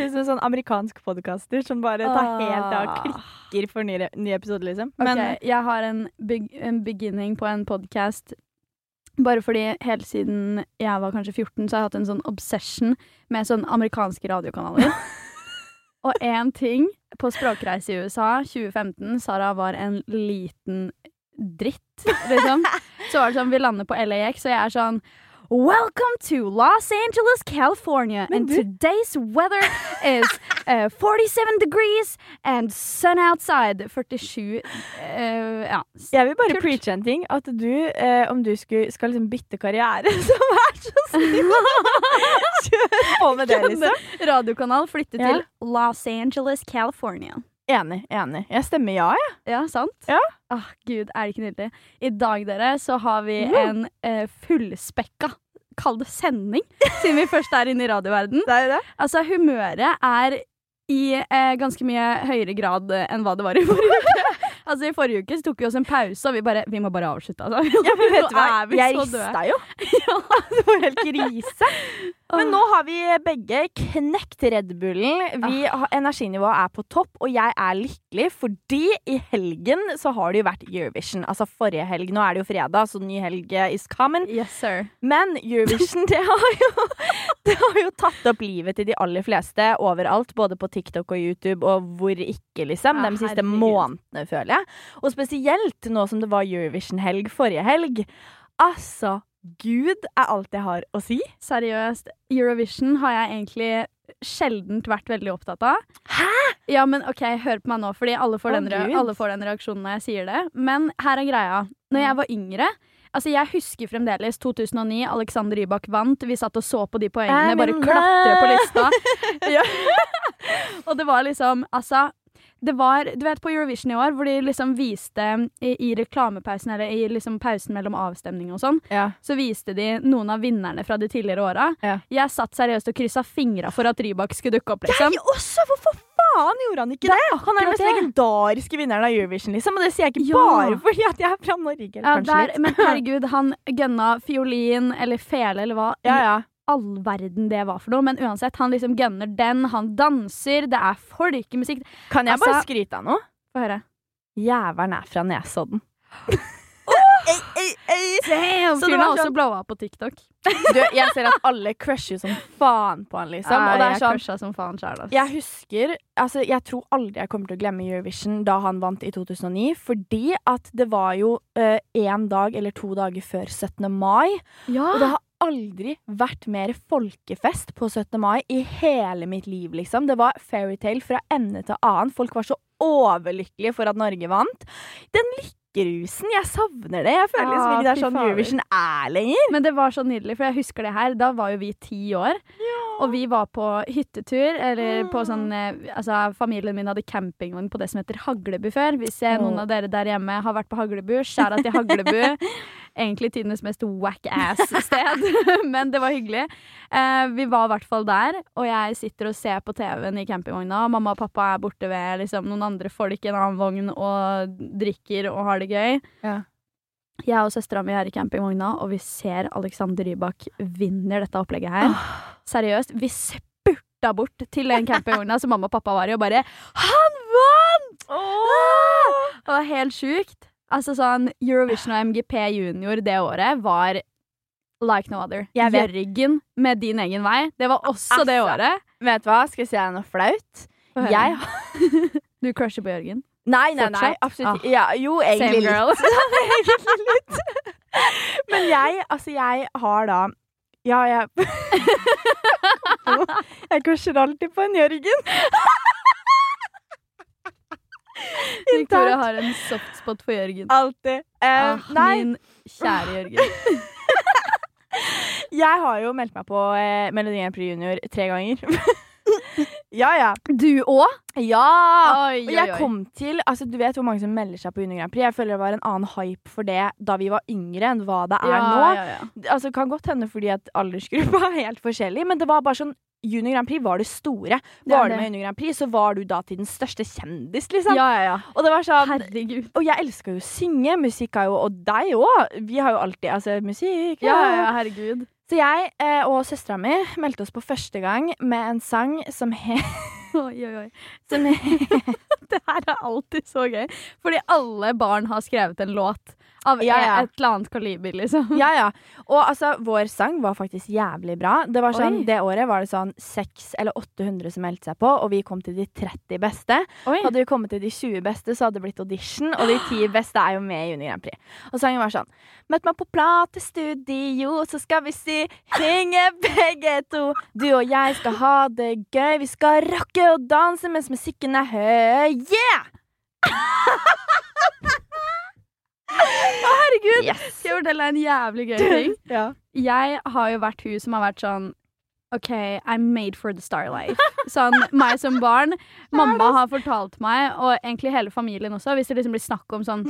høres ut som en sånn amerikansk podkaster som bare tar helt av og Ah. klikker for ny, ny episode, liksom. Men Ok, jeg har en, beg en beginning på en podkast bare fordi helt siden jeg var kanskje 14, så har jeg hatt en sånn obsession med sånn amerikanske radiokanaler. Og én ting på språkreise i USA 2015 Sara var en liten dritt, liksom. Så var det sånn, vi lander på LAX, og jeg er sånn Welcome to Los Angeles, California, Men and du- today's weather is uh, 47 degrees and sun outside. 47 uh, Ja. jeg vil bare Kult. preache en ting. At du, uh, om du skulle, skal liksom bytte karriere, som er så snill! Kjør på med det, liksom. Radiokanal flytte Ja. til Los Angeles, California. Enig. enig. Jeg stemmer ja, jeg. Ja, sant? Ja. Åh, Gud, er det ikke nydelig? I dag, dere, så har vi en eh, fullspekka Kall det sending, siden vi først er inne i radioverden. Det er det. Altså, humøret er i eh, ganske mye høyere grad enn hva det var i forrige uke. Altså, I forrige uke tok vi oss en pause, og vi bare Vi må bare avslutte, altså. Ja, men vet du hva? Jeg rista jo. Det var helt krise. Men nå har vi begge knekt Red Bullen. Vi energinivået er på topp, og jeg er lykkelig fordi i helgen så har det jo vært Eurovision. Altså forrige helg. Nå er det jo fredag, så ny helg is coming. Yes, sir. Men Eurovision, det har jo, det har jo tatt opp livet til de aller fleste overalt. Både på TikTok og YouTube og hvor ikke, liksom. Ja, de siste herregud. månedene, føler jeg. Og spesielt nå som det var Eurovision-helg forrige helg. Altså, Gud er alt jeg har å si. Seriøst. Eurovision har jeg egentlig sjeldent vært veldig opptatt av. Hæ?! Ja, men ok, hør på meg nå, fordi alle får, oh, den, alle får den reaksjonen når jeg sier det. Men her er greia. Når jeg var yngre Altså, Jeg husker fremdeles 2009. Alexander Rybak vant. Vi satt og så på de poengene, bare klatre på lista. ja. og det var liksom Altså, det var Du vet på Eurovision i år, hvor de liksom viste i, i reklamepausen, eller i liksom pausen mellom avstemning og sånn, Ja. så viste de noen av vinnerne fra de tidligere åra. Ja. Jeg satt seriøst og kryssa fingra for at Rybak skulle dukke opp, liksom. Jeg også! Hvorfor faen gjorde han ikke det? Han er den mest legendariske vinneren av Eurovision, liksom. Og det sier jeg ikke Ja. bare fordi at jeg er fra Norge. Eller Ja, kanskje der, litt. men herregud, han gønna fiolin eller fele eller hva ja, ja. All verden det var for noe. Men uansett, han liksom gønner den, han danser, det er folkemusikk. Kan jeg bare Altså- skryte av noe? Få høre. Jævelen er fra Nesodden. Ei, Så det Fyren var har også sånn- blowa på TikTok. Du, jeg ser at alle crusher som faen på han, liksom. Nei, jeg sånn crusha som faen sjæl. altså. Jeg husker Altså, jeg tror aldri jeg kommer til å glemme Eurovision da han vant i 2009, fordi at det var jo én dag eller to dager før 17. mai. Ja. Og det har aldri vært mer folkefest på 17. mai i hele mitt liv, liksom. Det var fairytale fra ende til annen. Folk var så overlykkelige for at Norge vant. Den lykkerusen, jeg savner det. Jeg føler liksom Ah, ikke det er sånn. Eurovision er lenger. Men det var så nydelig, for jeg husker det her. Da var jo vi ti år. Og vi var på hyttetur, eller på sånn eh, Altså, familien min hadde campingvogn på det som heter Haglebu før. Hvis jeg, noen av dere der hjemme har vært på Haglebu, skjæra til Haglebu. Egentlig tidenes mest whack-ass-sted, men det var hyggelig. Eh, vi var i hvert fall der, og jeg sitter og ser på TV-en i campingvogna. Mamma og pappa er borte ved liksom, noen andre folk i en annen vogn og drikker og har det gøy. Ja. Jeg og søstera mi er i campingvogna, og vi ser Alexander Rybak vinner dette opplegget her. Seriøst. Vi spurta bort til den campingvogna som mamma og pappa var i, og bare Han vant! Ah! Det var helt sjukt. Altså sånn Eurovision og MGP junior det året var like no other. Jørgen med din egen vei. Det var også det Altså, året. Vet du hva, skal jeg si deg noe flaut? Jeg har Du crusher på Jørgen. Nei, nei, nei, absolutt ikke. Ja, jo, egentlig litt. egentlig litt. Men jeg, altså, jeg har da Ja, jeg Jeg crusher alltid på en Jørgen. Victoria har en softspot for Jørgen. Alltid. Uh, Ah, Min kjære Jørgen. jeg har jo meldt meg på eh, Melodi Grand Prix Junior tre ganger. ja, ja. Du òg? Ja! Oi, Og jeg kom til Altså, du vet hvor mange som melder seg på Junior Grand Prix. Jeg føler det var en annen hype for det da vi var yngre, enn hva det er ja, nå. Ja, ja. Altså, kan godt hende fordi at aldersgruppa er helt forskjellig, men det var bare sånn Junior Grand Prix var det store. Det Var du med Junior Grand Prix, så var du da til den største kjendis, liksom. ja, ja, ja. Og det var sånn Herregud. Og jeg elsker jo å synge. Musikk er jo Og deg òg. Vi har jo alltid Altså, musikk Ja, ja, ja, herregud. Så jeg eh, og søstera mi meldte oss på første gang med en sang som het Oi, oi, oi. som het Det her er alltid så gøy. Fordi alle barn har skrevet en låt av Ja, ja. et eller annet kaliber, liksom. Ja, ja. Og altså, vår sang var faktisk jævlig bra. Det var sånn, det året var det sånn 600 eller 800 som meldte seg på, og vi kom til de 30 beste. Oi. Hadde vi kommet til de 20 beste, så hadde det blitt audition, og de 10 beste er jo med i Juni Grand Prix. Og sangen var sånn Møt meg på platestudio, så skal vi si synge begge to. Du og jeg skal ha det gøy, vi skal rocke og danse mens musikken er høy. Yeah! Å, herregud! Yes. Skal jeg fortelle deg en jævlig gøy ting? Ja. Jeg har jo vært hun som har vært sånn OK, I'm made for the star life. Sånn, meg som barn. Mamma har fortalt meg, og egentlig hele familien også, hvis det liksom blir snakk om sånn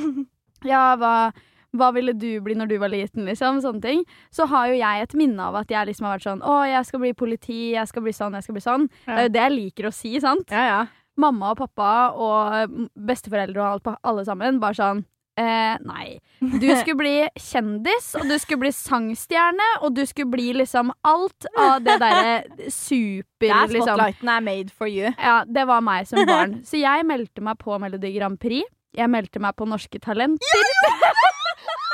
Ja, hva, hva ville du bli når du var liten, liksom? Sånne ting. Så har jo jeg et minne av at jeg liksom har vært sånn Å, jeg skal bli politi, jeg skal bli sånn, jeg skal bli sånn. Det er jo det jeg liker å si, sant? Ja, ja. Mamma og pappa og besteforeldre og alle sammen bare sånn Eh, nei. Du skulle bli kjendis, og du skulle bli sangstjerne, og du skulle bli liksom alt av det derre super Det er liksom. spotlighten er made for you. Ja, det var meg som barn. Så jeg meldte meg på Melodi Grand Prix. Jeg meldte meg på Norske Talenter.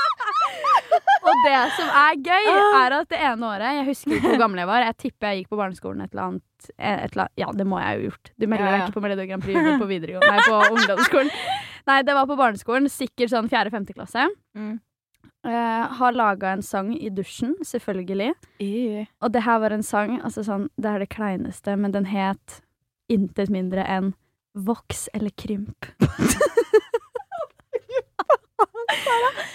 og det som er gøy, er at det ene året Jeg husker ikke hvor gammel jeg var. Jeg tipper jeg gikk på barneskolen et eller annet. Et eller annet ja, det må jeg jo gjort. Du melder deg ikke på Melodi Grand Prix på videregående. Nei, på ungdomsskolen. Nei, det var på barneskolen. Sikkert sånn fjerde-femte klasse. Mm. Uh, har laga en sang i dusjen, selvfølgelig. Og det her var en sang, altså sånn, det er det kleineste, men den het intet mindre enn Voks eller krymp.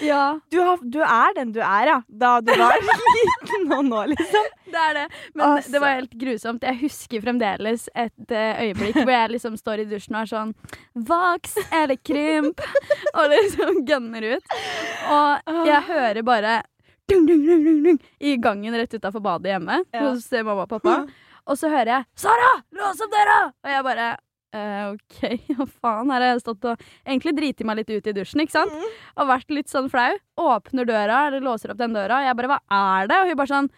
ja, Du, har, du er den du er, ja. Da du var liten og nå, liksom. det er det. Men Altså. det var helt grusomt. Jeg husker fremdeles et eh, øyeblikk hvor jeg liksom står i dusjen og er sånn Voks eller krymp? og liksom gønner ut. Og jeg hører bare dung, dung, dung, i gangen rett utafor badet hjemme Ja. hos mamma og pappa. Og så hører jeg 'Sara, lås opp døra!' Og jeg bare eh, OK, hva faen? Her har jeg stått og egentlig driti meg litt ut i dusjen, ikke sant? Og vært litt sånn flau. Åpner døra, eller låser opp den døra, og jeg bare 'Hva er det?' Og hun bare sånn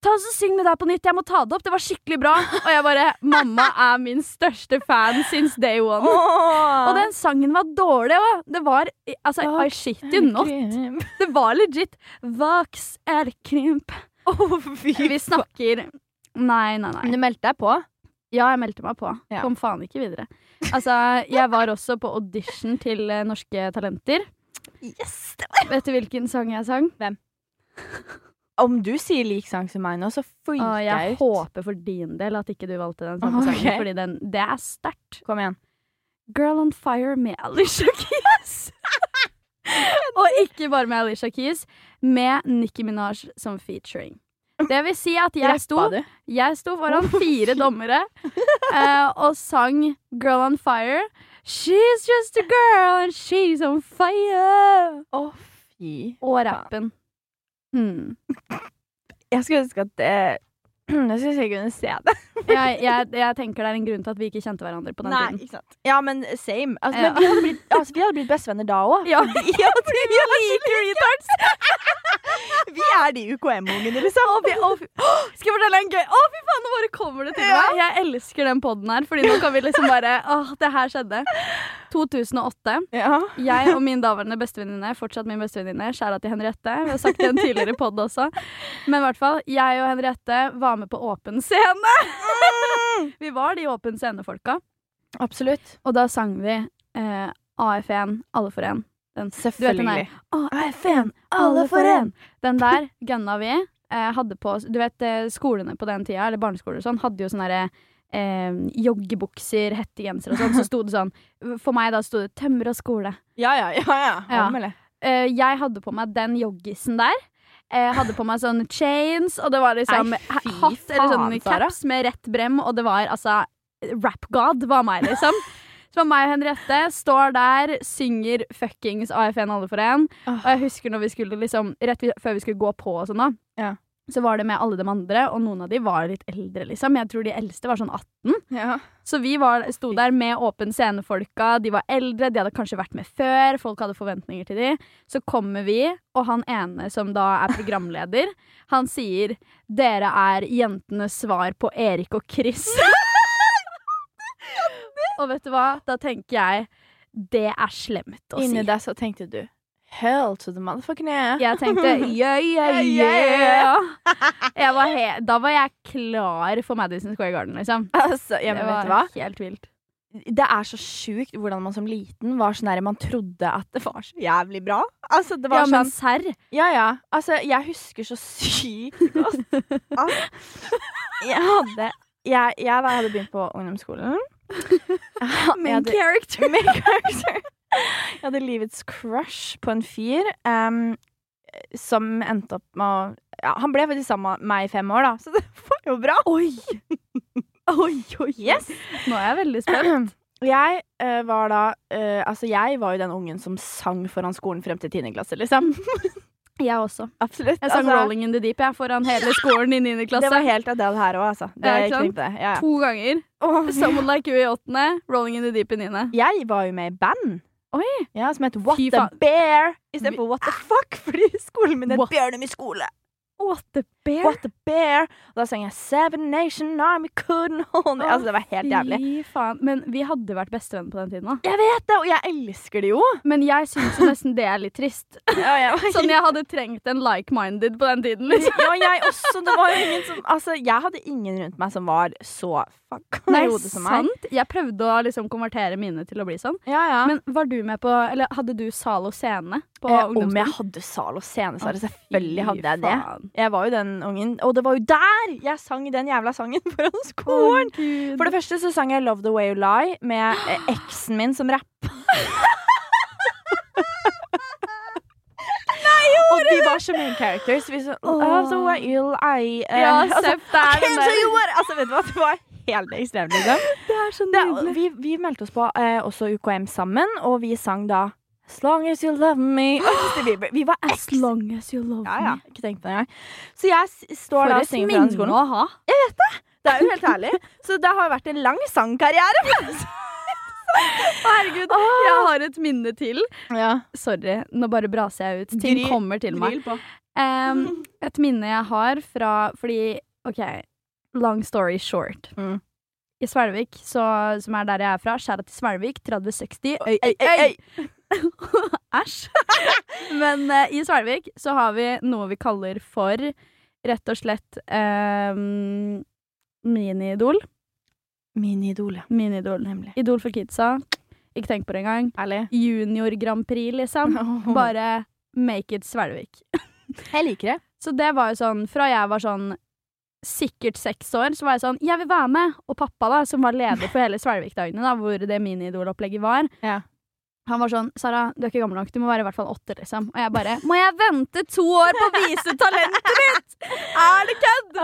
Ta oss og Syng det der på nytt, jeg må ta det opp. Det var skikkelig bra. Og jeg bare Mamma er min største fan since day one. Og den sangen var dårlig òg. Det var Altså, I shit you not. Det var legit. Vox er krymp. Vi snakker Nei, nei, nei. Men du meldte deg på? Ja, jeg meldte meg på. Ja. Kom faen ikke videre. Altså, jeg var også på audition til eh, Norske Talenter. Yes! det var Vet du hvilken sang jeg sang? Hvem? Om du sier lik sang som meg nå, så freaker jeg jeg ut. håper for din del at ikke du valgte den samme sangen, fordi den, det er sterkt. Kom igjen. Girl on Fire med Alicia Keys. og ikke bare med Alicia Keys, med Nicki Minaj som featuring. Det vil si at jeg sto, jeg sto foran fire dommere eh, og sang Girl on Fire. She's just a girl and she's on fire. Å, fy. Og rappen. Hmm. Jeg skulle ønske at det Jeg syns jeg kunne se det. Jeg, jeg, jeg tenker det er en grunn til at vi ikke kjente hverandre på den Nei, tiden. ikke sant. Ja, men same. Altså, Ja. men vi, hadde blitt, altså, vi hadde blitt bestevenner da òg. Ja. ja, vi liker retards! vi er de UKM-ungene, liksom. Å, fy, å, Skal jeg fortelle en gøy Å, fy faen, nå bare kommer det til Ja. meg. Jeg elsker den poden her, Fordi nå kan vi liksom bare Åh, det her skjedde. 2008. Ja. Jeg og min daværende bestevenninne, fortsatt min bestevenninne, skjæra til Henriette. Vi har sagt det i en tidligere pod også. Men i hvert fall, jeg og Henriette var med på Åpen scene. vi var de Åpen scene-folka. Absolutt. Og da sang vi eh, AF1, Alle for én. Selvfølgelig. AF1, alle for én! Den der gønna vi. Eh, hadde på Du vet eh, skolene på den tida, eller barneskoler og sånn, hadde jo sånne derre Eh, joggebukser, hettegenser og sånn, så sto det sånn For meg da sto det 'Tømrer og skole'. Ja, ja, ja. ja. Ja. Eh, jeg hadde på meg den joggisen der. Jeg hadde på meg sånn chains, og det var liksom Ei, hatt eller sånn caps med rett brem, og det var altså Rap God var meg, liksom. Så var meg og Henriette står der, synger fuckings AFN alle for én. Og jeg husker når vi skulle liksom Rett før vi skulle gå på og sånn, da. Ja. Så var det med alle de andre, og noen av de var litt eldre, liksom. Jeg tror de eldste var sånn 18. Ja. Så vi var, sto der med åpen scene-folka. De var eldre, de hadde kanskje vært med før. Folk hadde forventninger til de. Så kommer vi, og han ene som da er programleder, han sier 'Dere er jentenes svar på Erik og Chris'. og vet du hva? Da tenker jeg det er slemt å Inni si. deg så tenkte du Hell to the motherfucking yeah. Jeg tenkte yeah, yeah, yeah. Jeg var da var jeg klar for Madison Square Garden, liksom. Altså, ja, men det vet var helt vilt. Det er så sjukt hvordan man som liten var sånn der Man trodde at det var så jævlig bra. Altså, det var Ja, men sånn serr. Ja, ja. Altså, jeg husker så sykt godt jeg hadde jeg, jeg hadde begynt på ungdomsskolen. Main character. main character. Jeg hadde livets crush på en fyr um, som endte opp med å ja, Han ble faktisk sammen med meg i fem år, da, så det var jo bra. Oi! Oi, oi, Yes. Nå er jeg veldig spent. Jeg uh, var da uh, Altså, jeg var jo den ungen som sang foran skolen frem til tiende klasse, liksom. Jeg også. Absolutt. Jeg sang Altså, 'Rolling in the Deep' jeg, foran hele skolen i 9. klasse. Det var helt Adele her òg, altså. Det Ja, knipte. Ja, ja. To ganger. Oh, 'Someone Like You' i åttende, 'Rolling in the Deep' i niende. Jeg var jo med i band. Oi. Ja, som het What Fy the faen. Bear istedenfor What the fuck, fordi skolen min het What- Bjørnum i skole. What the bear? What the Bear. Og da sang jeg Seven Nation Army couldn't hold me. Altså, det var helt jævlig. Fy faen. Men vi hadde vært bestevenner på den tiden, da. Jeg vet det, og jeg elsker det jo. Men jeg syns jo nesten det er litt trist. Ja, jeg Sånn jeg hadde trengt en like-minded på den tiden, liksom. ja, jeg også. Det var jo ingen som Altså, jeg hadde ingen rundt meg som var så fucka i Nei, som meg. sant? Jeg prøvde å liksom konvertere mine til å bli sånn. Ja, ja. Men var du med på Eller hadde du sal og scene på eh, om jeg hadde sal og scene, så selvfølgelig hadde jeg det. Jeg var jo den ungen. Og det var jo der jeg sang den jævla sangen foran skolen! Oh, For det første så sang jeg Love The Way You Lie med eksen min som rapp. Og de var så main characters. Vi så, Love the way you lie uh, Ja, altså, den "Can't tell der. you what-" altså, vet du hva? Det var helt ekstremt, liksom. Det er så nydelig. vi, vi meldte oss på uh, også UKM sammen, og vi sang da As long as you love me. Vi var As long as you love Ja, ja. me. Ikke tenkt på det engang. Så jeg står For da og synger fra den skolen. å ha. Det Det er jo helt herlig. Så det har vært en lang sangkarriere. Herregud, jeg har et minne til. Ja. Sorry, nå bare braser jeg ut. Ting Gry- kommer til meg. Em, et minne jeg har fra Fordi, OK, long story short. Mm. I Svelvik, så, som er der jeg er fra, skjæra til Svelvik, 3060 Øy, Øy, øy, øy. Æsj. Men eh, i Svelvik så har vi noe vi kaller for rett og slett um, mini-idol. Mini-idol, ja. Mini-idol. Nemlig. Idol for kidsa. Ikke tenk på det engang. Ærlig. Junior Grand Prix, liksom. Bare make it Svelvik. Jeg liker det. Så det var jo sånn, fra jeg var sånn sikkert seks år, så var jeg sånn Jeg vil være med! Og pappa, da, som var leder for hele Svelvik-dagene, da, hvor det mini-idol-opplegget var, Ja. Han var sånn Sara, du er ikke gammel nok, du må være i hvert fall åtte, liksom. Og jeg bare Må jeg vente to år på å vise talentet mitt?! Er det kødd?!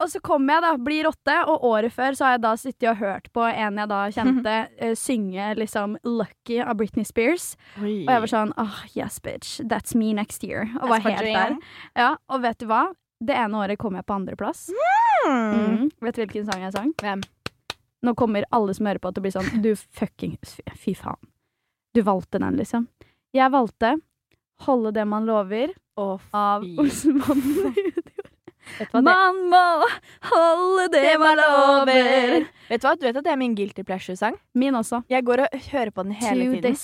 Og så kommer jeg, da, blir åtte, og året før så har jeg da sittet og hørt på en jeg da kjente, uh, synge liksom 'Lucky' av Britney Spears. Oi. Og jeg var sånn oh, yes, bitch. That's me next year. Og var helt der. Ja, og vet du hva? Det ene året kom jeg på andreplass. Mm. Mm. Vet du hvilken sang jeg sang? Hvem? Nå kommer alle som hører på til å bli sånn Du fucking fy faen. Du valgte den, liksom. Jeg valgte 'Holde det man lover' Å, av det Man må holde det man lover. Vet du hva? Du vet at det er min guilty pleasure-sang? Min også. Jeg går og hører på den hele To tiden.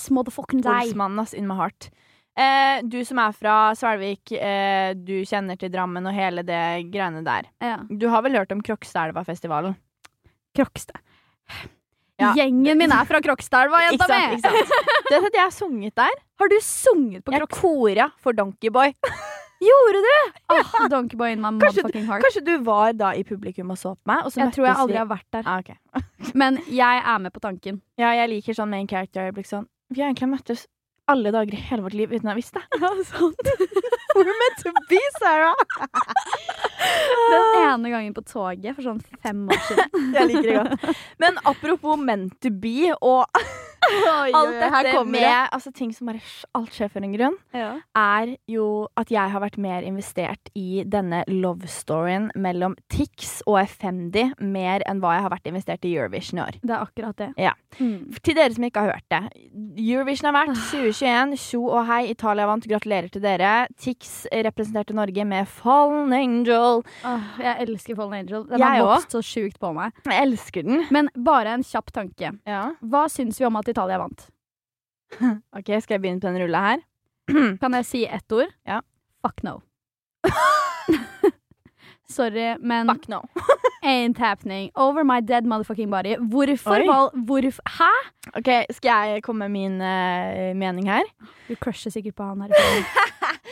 Olsmannen, ass, in my heart. Eh, du som er fra Svelvik, eh, du kjenner til Drammen og hele det greiene der. Ja. Du har vel hørt om Krokstadelva-festivalen? Krokstad. Ja. Gjengen min er fra Krokstadelva, jenta mi! Du vet at jeg har sunget der? Har du sunget på Jeg Krokstad? kora for Donkeyboy. Gjorde du? Oh, Donkeyboy in my motherfucking heart. Kanskje du var da i publikum og så på meg? Jeg tror jeg aldri har vært der. ah, okay. Men jeg er med på tanken. Ja, jeg liker sånn main character-øyeblikk sånn. Vi har egentlig møttes alle dager i hele vårt liv uten å ha visst det. We're meant to be, Sarah! Den ene gangen på toget for sånn fem år siden. Jeg liker det godt. Men apropos meant to be og Alt dette med altså, ting som bare alt skjer for en grunn, Ja. er jo at jeg har vært mer investert i denne love storyen mellom Tix og Effendi mer enn hva jeg har vært investert i Eurovision i år. Det er akkurat det. Ja. Mm. Til dere som ikke har hørt det. Eurovision har vært 2021. Tjo og hei, Italia vant. Gratulerer til dere. Tix representerte Norge med Fallen Angel. Åh, jeg elsker Fallen Angel. Den Jeg har vokst så sjukt på meg. Jeg elsker den. Men bare en kjapp tanke. Ja. Hva syns vi om at Italia vant? Ok, Skal jeg begynne på den rulla her? Kan jeg si ett ord? Ja. Fuck no. Sorry, men Fuck no. ain't happening. Over my dead motherfucking body. Hvorfor valg... Hvorf Hæ? Ok, Skal jeg komme med min uh, mening her? Du crusher sikkert på han her.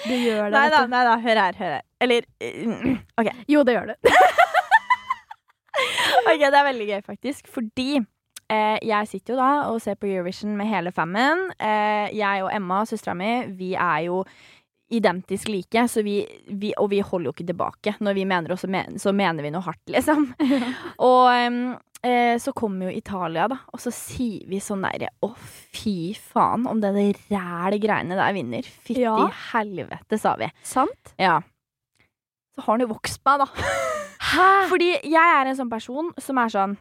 Du gjør det, Nei da, nei da, hør her. hør her Eller uh, OK. Jo, det gjør du. Ok, Det er veldig gøy, faktisk. Fordi eh, jeg sitter jo da og ser på Eurovision med hele fammen. Eh, jeg og Emma, søstera mi, vi er jo identisk like, så vi, vi, og vi holder jo ikke tilbake. Når vi mener oss, så, men, så mener vi noe hardt, liksom. Og eh, så kommer jo Italia, da, og så sier vi sånn derre Å, fy faen, om det ræle greiene der vinner. Fytti Ja. helvete, sa vi. Sant? Ja. Så har den jo vokst meg, da. Hæ? Fordi jeg er en sånn person som er sånn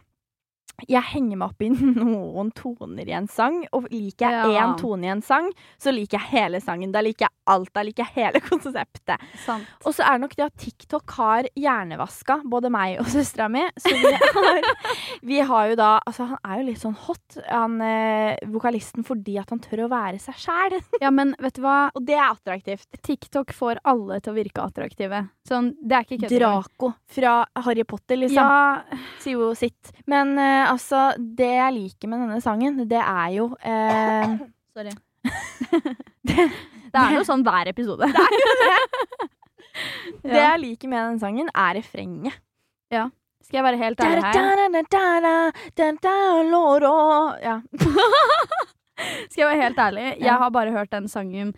jeg henger meg opp i noen toner i en sang, og liker jeg Ja. tone i en sang, så liker jeg hele sangen. Da liker jeg alt. Da liker jeg hele konseptet. Sant. Og så er det nok det at TikTok har hjernevaska både meg og søstera mi. Så vi har, vi har jo da Altså, han er jo litt sånn hot, han eh, vokalisten, fordi at han tør å være seg sjæl. Ja, men vet du hva? Og det er attraktivt. TikTok får alle til å virke attraktive. Sånn, det er ikke kødd. Draco fra Harry Potter, liksom. Ja, sier jo sitt. Men eh, altså, det jeg liker med denne sangen, det er jo eh, sorry. det, er jo sånn hver episode. Det jeg liker med denne sangen, er refrenget. Skal jeg være helt ærlig her? Ja. Skal jeg være helt ærlig? Jeg har bare hørt den sangen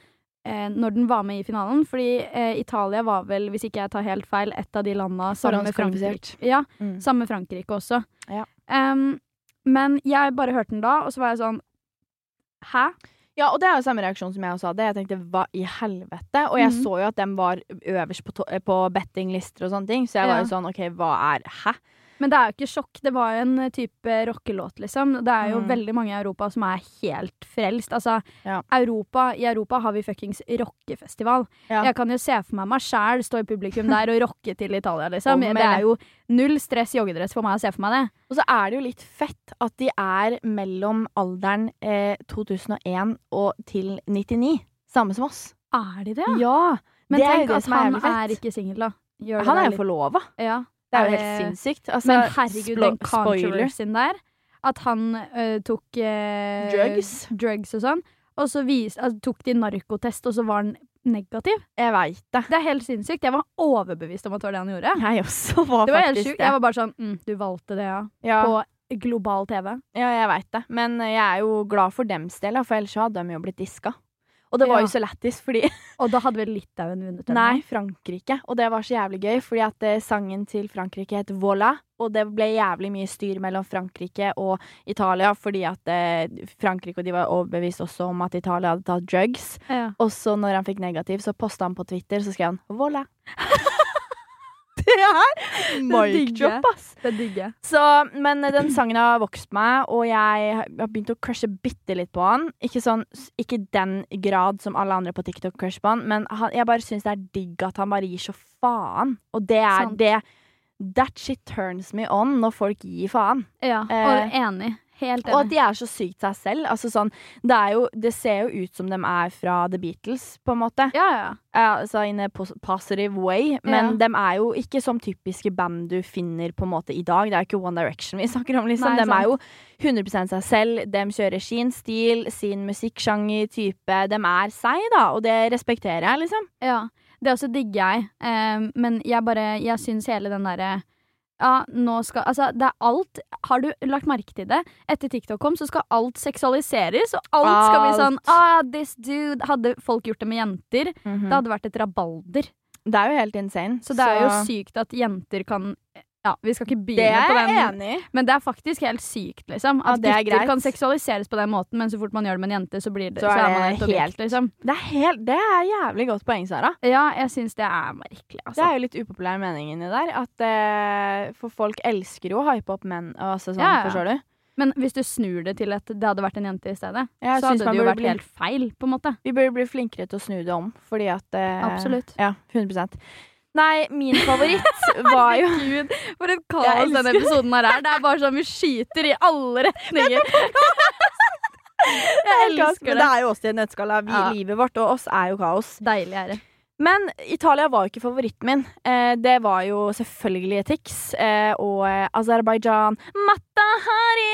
eh, når den var med i finalen. Fordi eh, Italia var vel, hvis ikke jeg tar helt feil, et av de landa sammen med Frankrike. Ja, Mm. sammen med Frankrike også. Ja. Em, men jeg bare hørte den da, og så var jeg sånn Hæ? ja, og det er jo samme reaksjon som jeg også hadde. Jeg tenkte hva i helvete? Og jeg mm. så jo at den var øverst på, eh, på bettinglister og sånne ting, så jeg var jo sånn OK, hva er Hæ? Men det er jo ikke sjokk. Det var jo en eh, type rockelåt, liksom. Det er jo Mm. veldig mange i Europa som er helt frelst. Altså, Ja. Europa, I Europa har vi fuckings rockefestival. Ja. Jeg kan jo se for meg meg sjæl stå i publikum der og rocke til Italia, liksom. Det er jo null stress joggedress for meg å se for meg det. Og så er det jo litt fett at de er mellom alderen eh, 2001 og til 99. Samme som oss. Er de det? Ja! Men det tenk at han er ikke singel, da. Han er jo forlova. ja. Det er jo helt sinnssykt. Altså, Men herregud, den controversyen der. At han øh, tok øh, Drugs. drugs og sånn. Og så vis, altså, tok de narkotest, og så var han negativ. Jeg veit det. Det er helt sinnssykt. Jeg var overbevist om at det var det han gjorde. Jeg også var Det var helt sjukt. Jeg var bare sånn mm, Du valgte det, ja. Ja, På global TV. ja jeg veit det. Men jeg er jo glad for dems del, for ellers hadde de jo blitt diska. Og det var jo så lættis, fordi Og da hadde vel Litauen vunnet? Nei, Frankrike. Og det var så jævlig gøy, fordi at eh, sangen til Frankrike het Voila. Og det ble jævlig mye styr mellom Frankrike og Italia, fordi at eh, Frankrike og de var overbevist også om at Italia hadde tatt drugs. Ja. Og så når han fikk negativ, så posta han på Twitter, så skrev han Voila. det er Mic drop, ass. Det digger jeg. Så, men eh, den sangen har vokst meg, og jeg har begynt å crushe bitte litt på han. Ikke sånn, ikke den grad som alle andre på TikTok crusher på han, men han, jeg bare syns det er digg at han bare gir så faen. Og det er Sant. det That shit turns me on når folk gir faen. Ja, Eh, og enig. Helt Og at de er så sykt seg selv. Altså sånn, det, jo, det ser jo ut som de er fra The Beatles, på en måte. Ja, ja. Ja, altså in a positive way. Men Ja. de er jo ikke som typiske band du finner på en måte i dag. Det er jo ikke One Direction vi snakker om, liksom. Nei, de er jo 100 seg selv. De kjører sin stil, sin musikksjanger, type. De er seg, da, og det respekterer jeg, liksom. Ja, det også digger jeg. Eh, men jeg bare Jeg syns hele den derre ja, nå skal Altså, det er alt Har du lagt merke til det? Etter TikTok kom, så skal alt seksualiseres, og alt skal bli sånn Ah, this dude Hadde folk gjort det med jenter, det hadde vært et rabalder. Det er jo helt insane. Så det er jo sykt at jenter kan Ja, vi skal ikke Det begynne er på jeg den. enig i. Men det er faktisk helt sykt, liksom. Ja, At det er gutter kan seksualiseres på den måten, men så fort man gjør det med en jente, så, blir det, Så så, er er man det et objekt, helt- liksom. Det er, helt, det er jævlig godt poeng, Sara. Ja, jeg syns det er merkelig, Altså. Det er jo litt upopulær mening inni der. At, uh, for folk elsker jo å hype opp menn. Altså, sånn, Ja, ja. Forstår du? Men hvis du snur det til at det hadde vært en jente i stedet, ja, så hadde det jo vært bli- helt feil, på en måte. Vi burde bli flinkere til å snu det om, fordi at uh, Absolutt. Ja, 100 Nei, min favoritt var jo Herregud, for et kaos denne episoden her er. Det er bare sånn vi skyter i alle retninger. jeg elsker Men det. det er jo oss i en nøtteskala. Ja. Livet vårt og oss er jo kaos. Deilig er det. Men Italia var jo ikke favoritten min. Eh, det var jo selvfølgelig Tix eh, og eh, Aserbajdsjan. Matahari!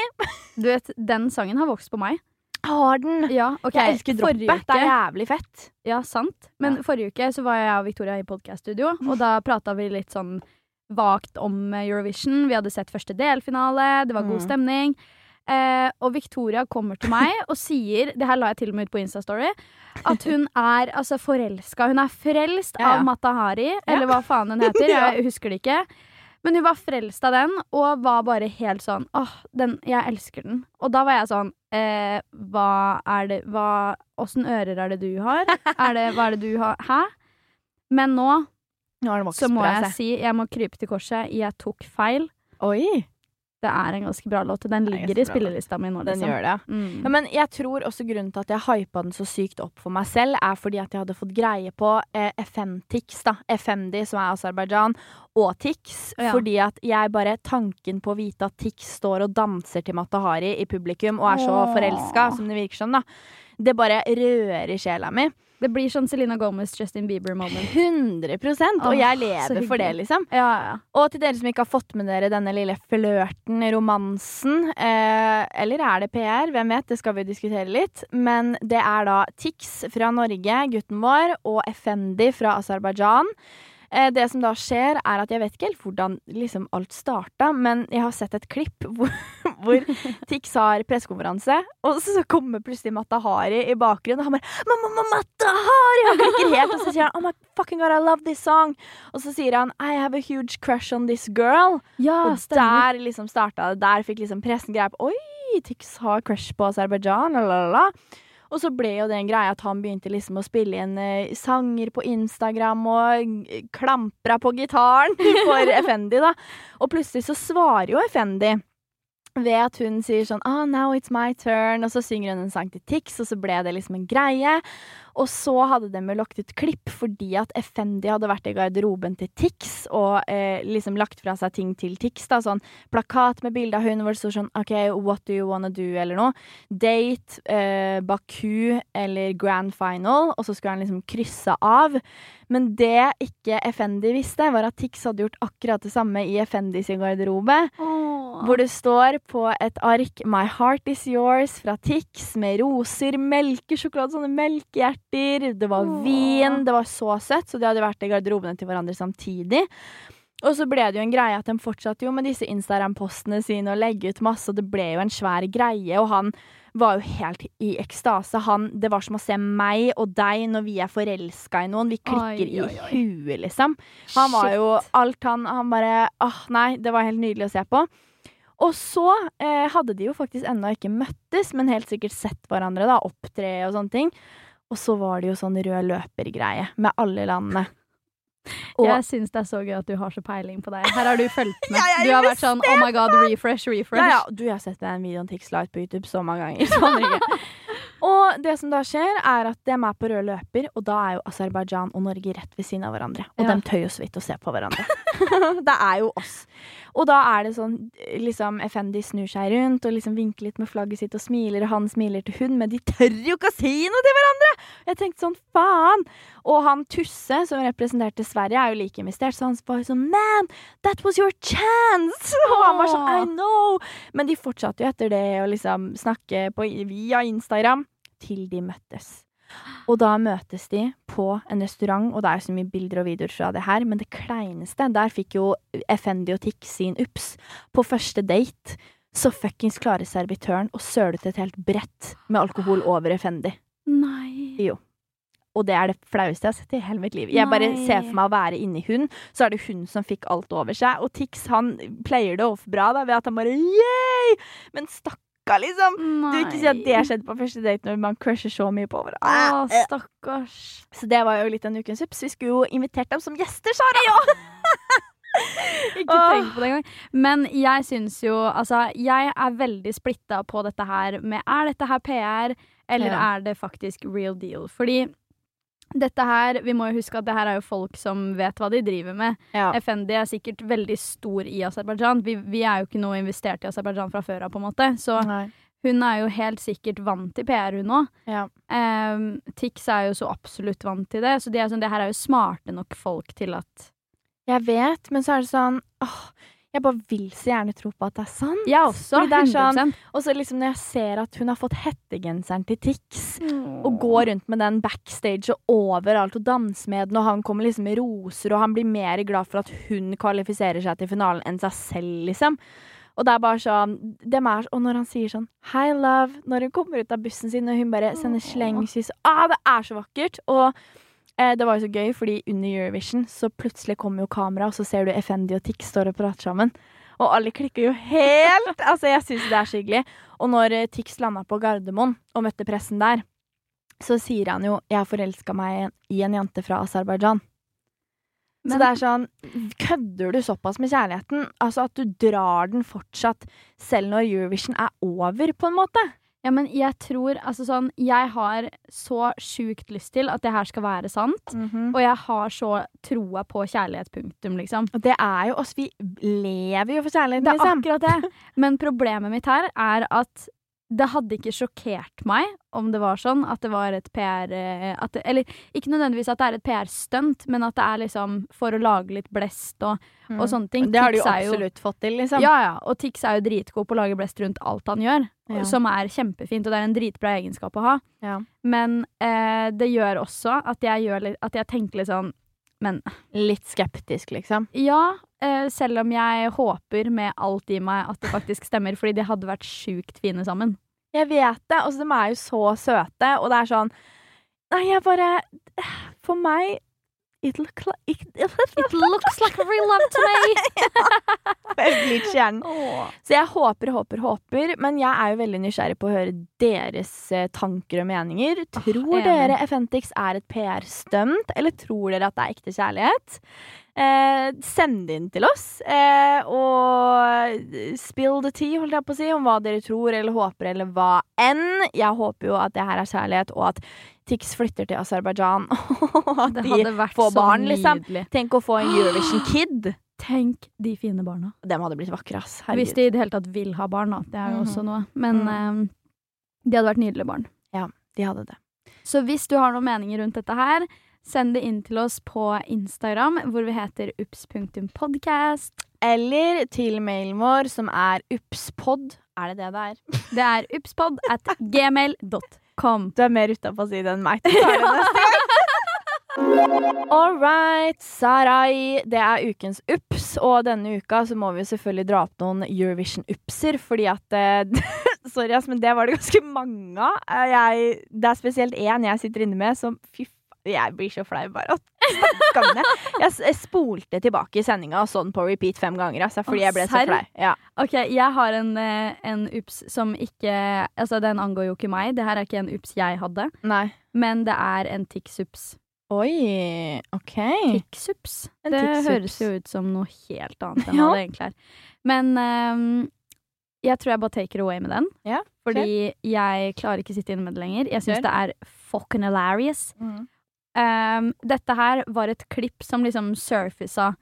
Du vet, den sangen har vokst på meg. Har den! Ja, okay. Jeg elsker droppet. Det er jævlig fett. Ja, sant. Men Ja. forrige uke så var jeg og Victoria i podcaststudio, og da prata vi litt sånn vagt om Eurovision. Vi hadde sett første delfinale, det var god Mm. stemning. Eh, og Victoria kommer til meg og sier, det her la jeg til og med ut på Instastory, at hun er altså forelska. Hun er frelst ja. av Matahari, eller hva faen hun heter. Jeg husker det ikke. Men hun var frelst av den, og var bare helt sånn åh, den, jeg elsker den. Og da var jeg sånn eh, hva er det hva, Åssen ører er det du har? Er det, hva er det du har Hæ? Men nå Nå så må jeg si jeg må krype til korset. Jeg tok feil. Oi, Det er en ganske bra låt. Den er ligger i spillelista mi nå. den Liksom. gjør det. Mm. Ja, men jeg tror også grunnen til at jeg hypa den så sykt opp for meg selv, er fordi at jeg hadde fått greie på eh, FM-Tix, da. FMD, som er Aserbajdsjan, og Tix. Ja. Fordi at jeg bare Tanken på å vite at Tix står og danser til Matahari i publikum og er så forelska, som det virker som, da. Det bare rører sjela mi. Det blir sånn Selena Gomez, Justin Bieber-moment. 100 Og jeg lever lever for det, liksom. Ja, ja. Og til dere som ikke har fått med dere denne lille flørten, romansen, eh, eller er det PR? Hvem vet, det skal vi diskutere litt. Men det er da Tix fra Norge, gutten vår, og Effendi fra Aserbajdsjan. Eh, det som da skjer, er at jeg vet ikke helt hvordan liksom alt starta, men jeg har sett et klipp hvor, hvor Tix har pressekonferanse, og så kommer plutselig Matahari i bakgrunnen, og han bare Mamma, mamma, Matahari! Han klikker helt, og så sier han Oh my fucking god, I love this song. Og så sier han I have a huge crush on this girl. ja og der liksom starta det. Der fikk liksom pressen greie på Oi, Tix har crush på Aserbajdsjan, la, la, la. Og så ble jo det en greie at han begynte liksom å spille inn uh, sanger på Instagram og klampra på gitaren for Effendi, da. Og plutselig så svarer jo Effendi ved at hun sier sånn ah, now it's my turn, og så synger hun en sang til Tix, og så ble det liksom en greie. Og så hadde de jo lagt ut klipp fordi at Effendi hadde vært i garderoben til Tix og eh, liksom lagt fra seg ting til Tix. da, Sånn plakat med bilde av hun hvor det står sånn OK, what do you wanna do, eller noe. Date, eh, Baku eller grand final, og så skulle han liksom krysse av. Men det ikke Effendi visste, var at Tix hadde gjort akkurat det samme i Effendi sin garderobe. Hvor det står på et ark 'My heart is yours' fra Tix med roser, melkesjokolade, sånne melkehjerter. Det var vin. Det var så søtt, så de hadde vært i garderobene til hverandre samtidig. Og så ble det jo en greie at de fortsatte jo med disse Instagram-postene sine og legge ut masse, og det ble jo en svær greie, og han var jo helt i ekstase. Han, det var som å se meg og deg når vi er forelska i noen. Vi klikker Oi, oi, i huet, liksom. Han var jo alt han Han bare Åh, nei, det var helt nydelig å se på. Og så eh, hadde de jo faktisk ennå ikke møttes, men helt sikkert sett hverandre, da, opptre og sånne ting. Og så var det jo sånn rød løper-greie med alle landene. Og Jeg syns det er så gøy at du har så peiling på deg. Her har du fulgt med. Du har vært sånn oh my god, refresh, refresh. ja, ja, du, jeg har sett den videoen Tix Light på YouTube så mange ganger. Så aner jeg ikke. Og det som da skjer, er at de er med på rød løper, og da er jo Aserbajdsjan og Norge rett ved siden av hverandre. Og Ja. de tør jo så vidt å se på hverandre. det er jo oss. Og da er det sånn liksom Effendi snur seg rundt og liksom vinker litt med flagget sitt og smiler, og han smiler til hun, men de tør jo ikke å si noe til hverandre! Jeg tenkte sånn, faen! Og han Tusse, som representerte Sverige, er jo like investert, så han var sånn Man, that was your chance! Og han var sånn, I know! Men de fortsatte jo etter det å liksom snakke på, via Instagram til de møttes. Og da møtes de på en restaurant, og det er så mye bilder og videoer fra det her, men det kleineste, der fikk jo Effendi og Tix sin ups. På første date så fuckings klarer servitøren å søle ut et helt brett med alkohol over Effendi. Nei. Jo. Og det er det flaueste jeg har sett i hele mitt liv. Jeg bare Nei. ser for meg å være inni hun, så er det hun som fikk alt over seg. Og Tix han pleier det off bra da, ved at han bare yay! Men stakka, liksom. Du vil ikke si at det skjedde på første date når man crusher så mye på hverandre. Å, Eh, stakkars. Så det var jo litt en ukens ups. Vi skulle jo invitert dem som gjester, Sara. Ikke tenk på det engang. Men jeg syns jo Altså, jeg er veldig splitta på dette her med Er dette her PR, eller Ja. er det faktisk real deal? Fordi dette her Vi må jo huske at det her er jo folk som vet hva de driver med. Ja. Effendi er sikkert veldig stor i Aserbajdsjan. Vi, vi er jo ikke noe investert i Aserbajdsjan fra før av, på en måte. Så Nei. hun er jo helt sikkert vant til PR, hun òg. Ja. Um, Tix er jo så absolutt vant til det. Så de sånn, det her er jo smarte nok folk til at Jeg vet, men så er det sånn åh, Jeg bare vil så gjerne tro på at det er sant. Jeg også. Fordi det er 100 sånn- Og så liksom når jeg ser at hun har fått hettegenseren til Tix, og går rundt med den backstage og overalt og danser med den, og han kommer liksom med roser, og han blir mer glad for at hun kvalifiserer seg til finalen enn seg selv, liksom. Og det er bare sånn er, Og når han sier sånn 'Hi, love', når hun kommer ut av bussen sin, og hun bare sender slengkyss Ah, det er så vakkert! Og eh, det var jo så gøy, fordi under Eurovision så plutselig kommer jo kamera, og så ser du Effendi og Tix står og prater sammen. Og alle klikker jo helt! Altså, jeg syns det er så hyggelig. Og når eh, Tix landa på Gardermoen og møtte pressen der, så sier han jo 'Jeg har forelska meg i en jente fra Aserbajdsjan'. Så det er sånn Kødder du såpass med kjærligheten? Altså at du drar den fortsatt selv når Eurovision er over, på en måte? Ja, men jeg tror Altså sånn Jeg har så sjukt lyst til at det her skal være sant. Og jeg har så troa på kjærlighet, punktum, liksom. Og det er jo oss. Vi lever jo for kjærligheten, Det er liksom. akkurat det. Men problemet mitt her er at det hadde ikke sjokkert meg om det var sånn at det var et PR eh, at det, Eller ikke nødvendigvis at det er et PR-stunt, men at det er liksom for å lage litt blest og, og sånne ting. Det har de jo absolutt jo, fått til, liksom. Ja, ja. Og Tix er jo dritgod på å lage blest rundt alt han gjør, Ja. som er kjempefint, og det er en dritbra egenskap å ha. Ja. Men eh, det gjør også at jeg, gjør at jeg tenker litt sånn Men Litt skeptisk, liksom. ja, selv om jeg håper med alt i meg at det faktisk stemmer, fordi de hadde vært sjukt fine sammen. Jeg vet det. Altså, de er jo så søte, og det er sånn Nei, jeg bare For meg It look like it, It looks like real love to me! Blir. Så jeg håper, håper, håper. Men jeg er jo veldig nysgjerrig på å høre deres eh, tanker og meninger. Tror dere Effentix er et PR-stunt, eller tror dere at det er ekte kjærlighet? Eh, send det inn til oss, eh, og spill the tea, holdt jeg på å si, om hva dere tror eller håper, eller hva enn. Jeg håper jo at det her er kjærlighet, og at Tix flytter til Aserbajdsjan, og at de får så barn, liksom. nydelig. Tenk å få en Eurovision Kid. Tenk de fine barna. Dem hadde blitt vakre, ass. Hvis de i det hele tatt vil ha barn, da. Det er jo Mhm. også noe. Men eh, de hadde vært nydelige barn. Ja, De hadde det. Så hvis du har noen meninger rundt dette her, send det inn til oss på Instagram, hvor vi heter ups.podcast. Eller til mailen vår, som er upspod. Er det det det er? Det er upspod at gmail.com. Du er mer utafor å si det enn meg. All right, Sarai. Det er ukens ups, og denne uka så må vi selvfølgelig dra opp noen Eurovision-upser, fordi at eh, Sorry, ass, men det var det ganske mange av. Eh, det er spesielt én jeg sitter inne med som Fy jeg blir så flau bare. Jeg, spolte tilbake sendinga sånn på repeat fem ganger, altså, fordi Å, jeg ble så flau. Ja. Ok, jeg har en, eh, en ups som ikke Altså, den angår jo ikke meg. Det her er ikke en ups jeg hadde, Nei. men det er en tics-ups. Oi, OK. Tics-ups. Det tix-ups. høres jo ut som noe helt annet enn Ja. det egentlig er. Men um, jeg tror jeg bare take it away med den. Ja, Fordi jeg klarer ikke å sitte inne med det lenger. Jeg syns det er fucking hilarious. Mm. Ehm, dette her var et klipp som liksom surfisa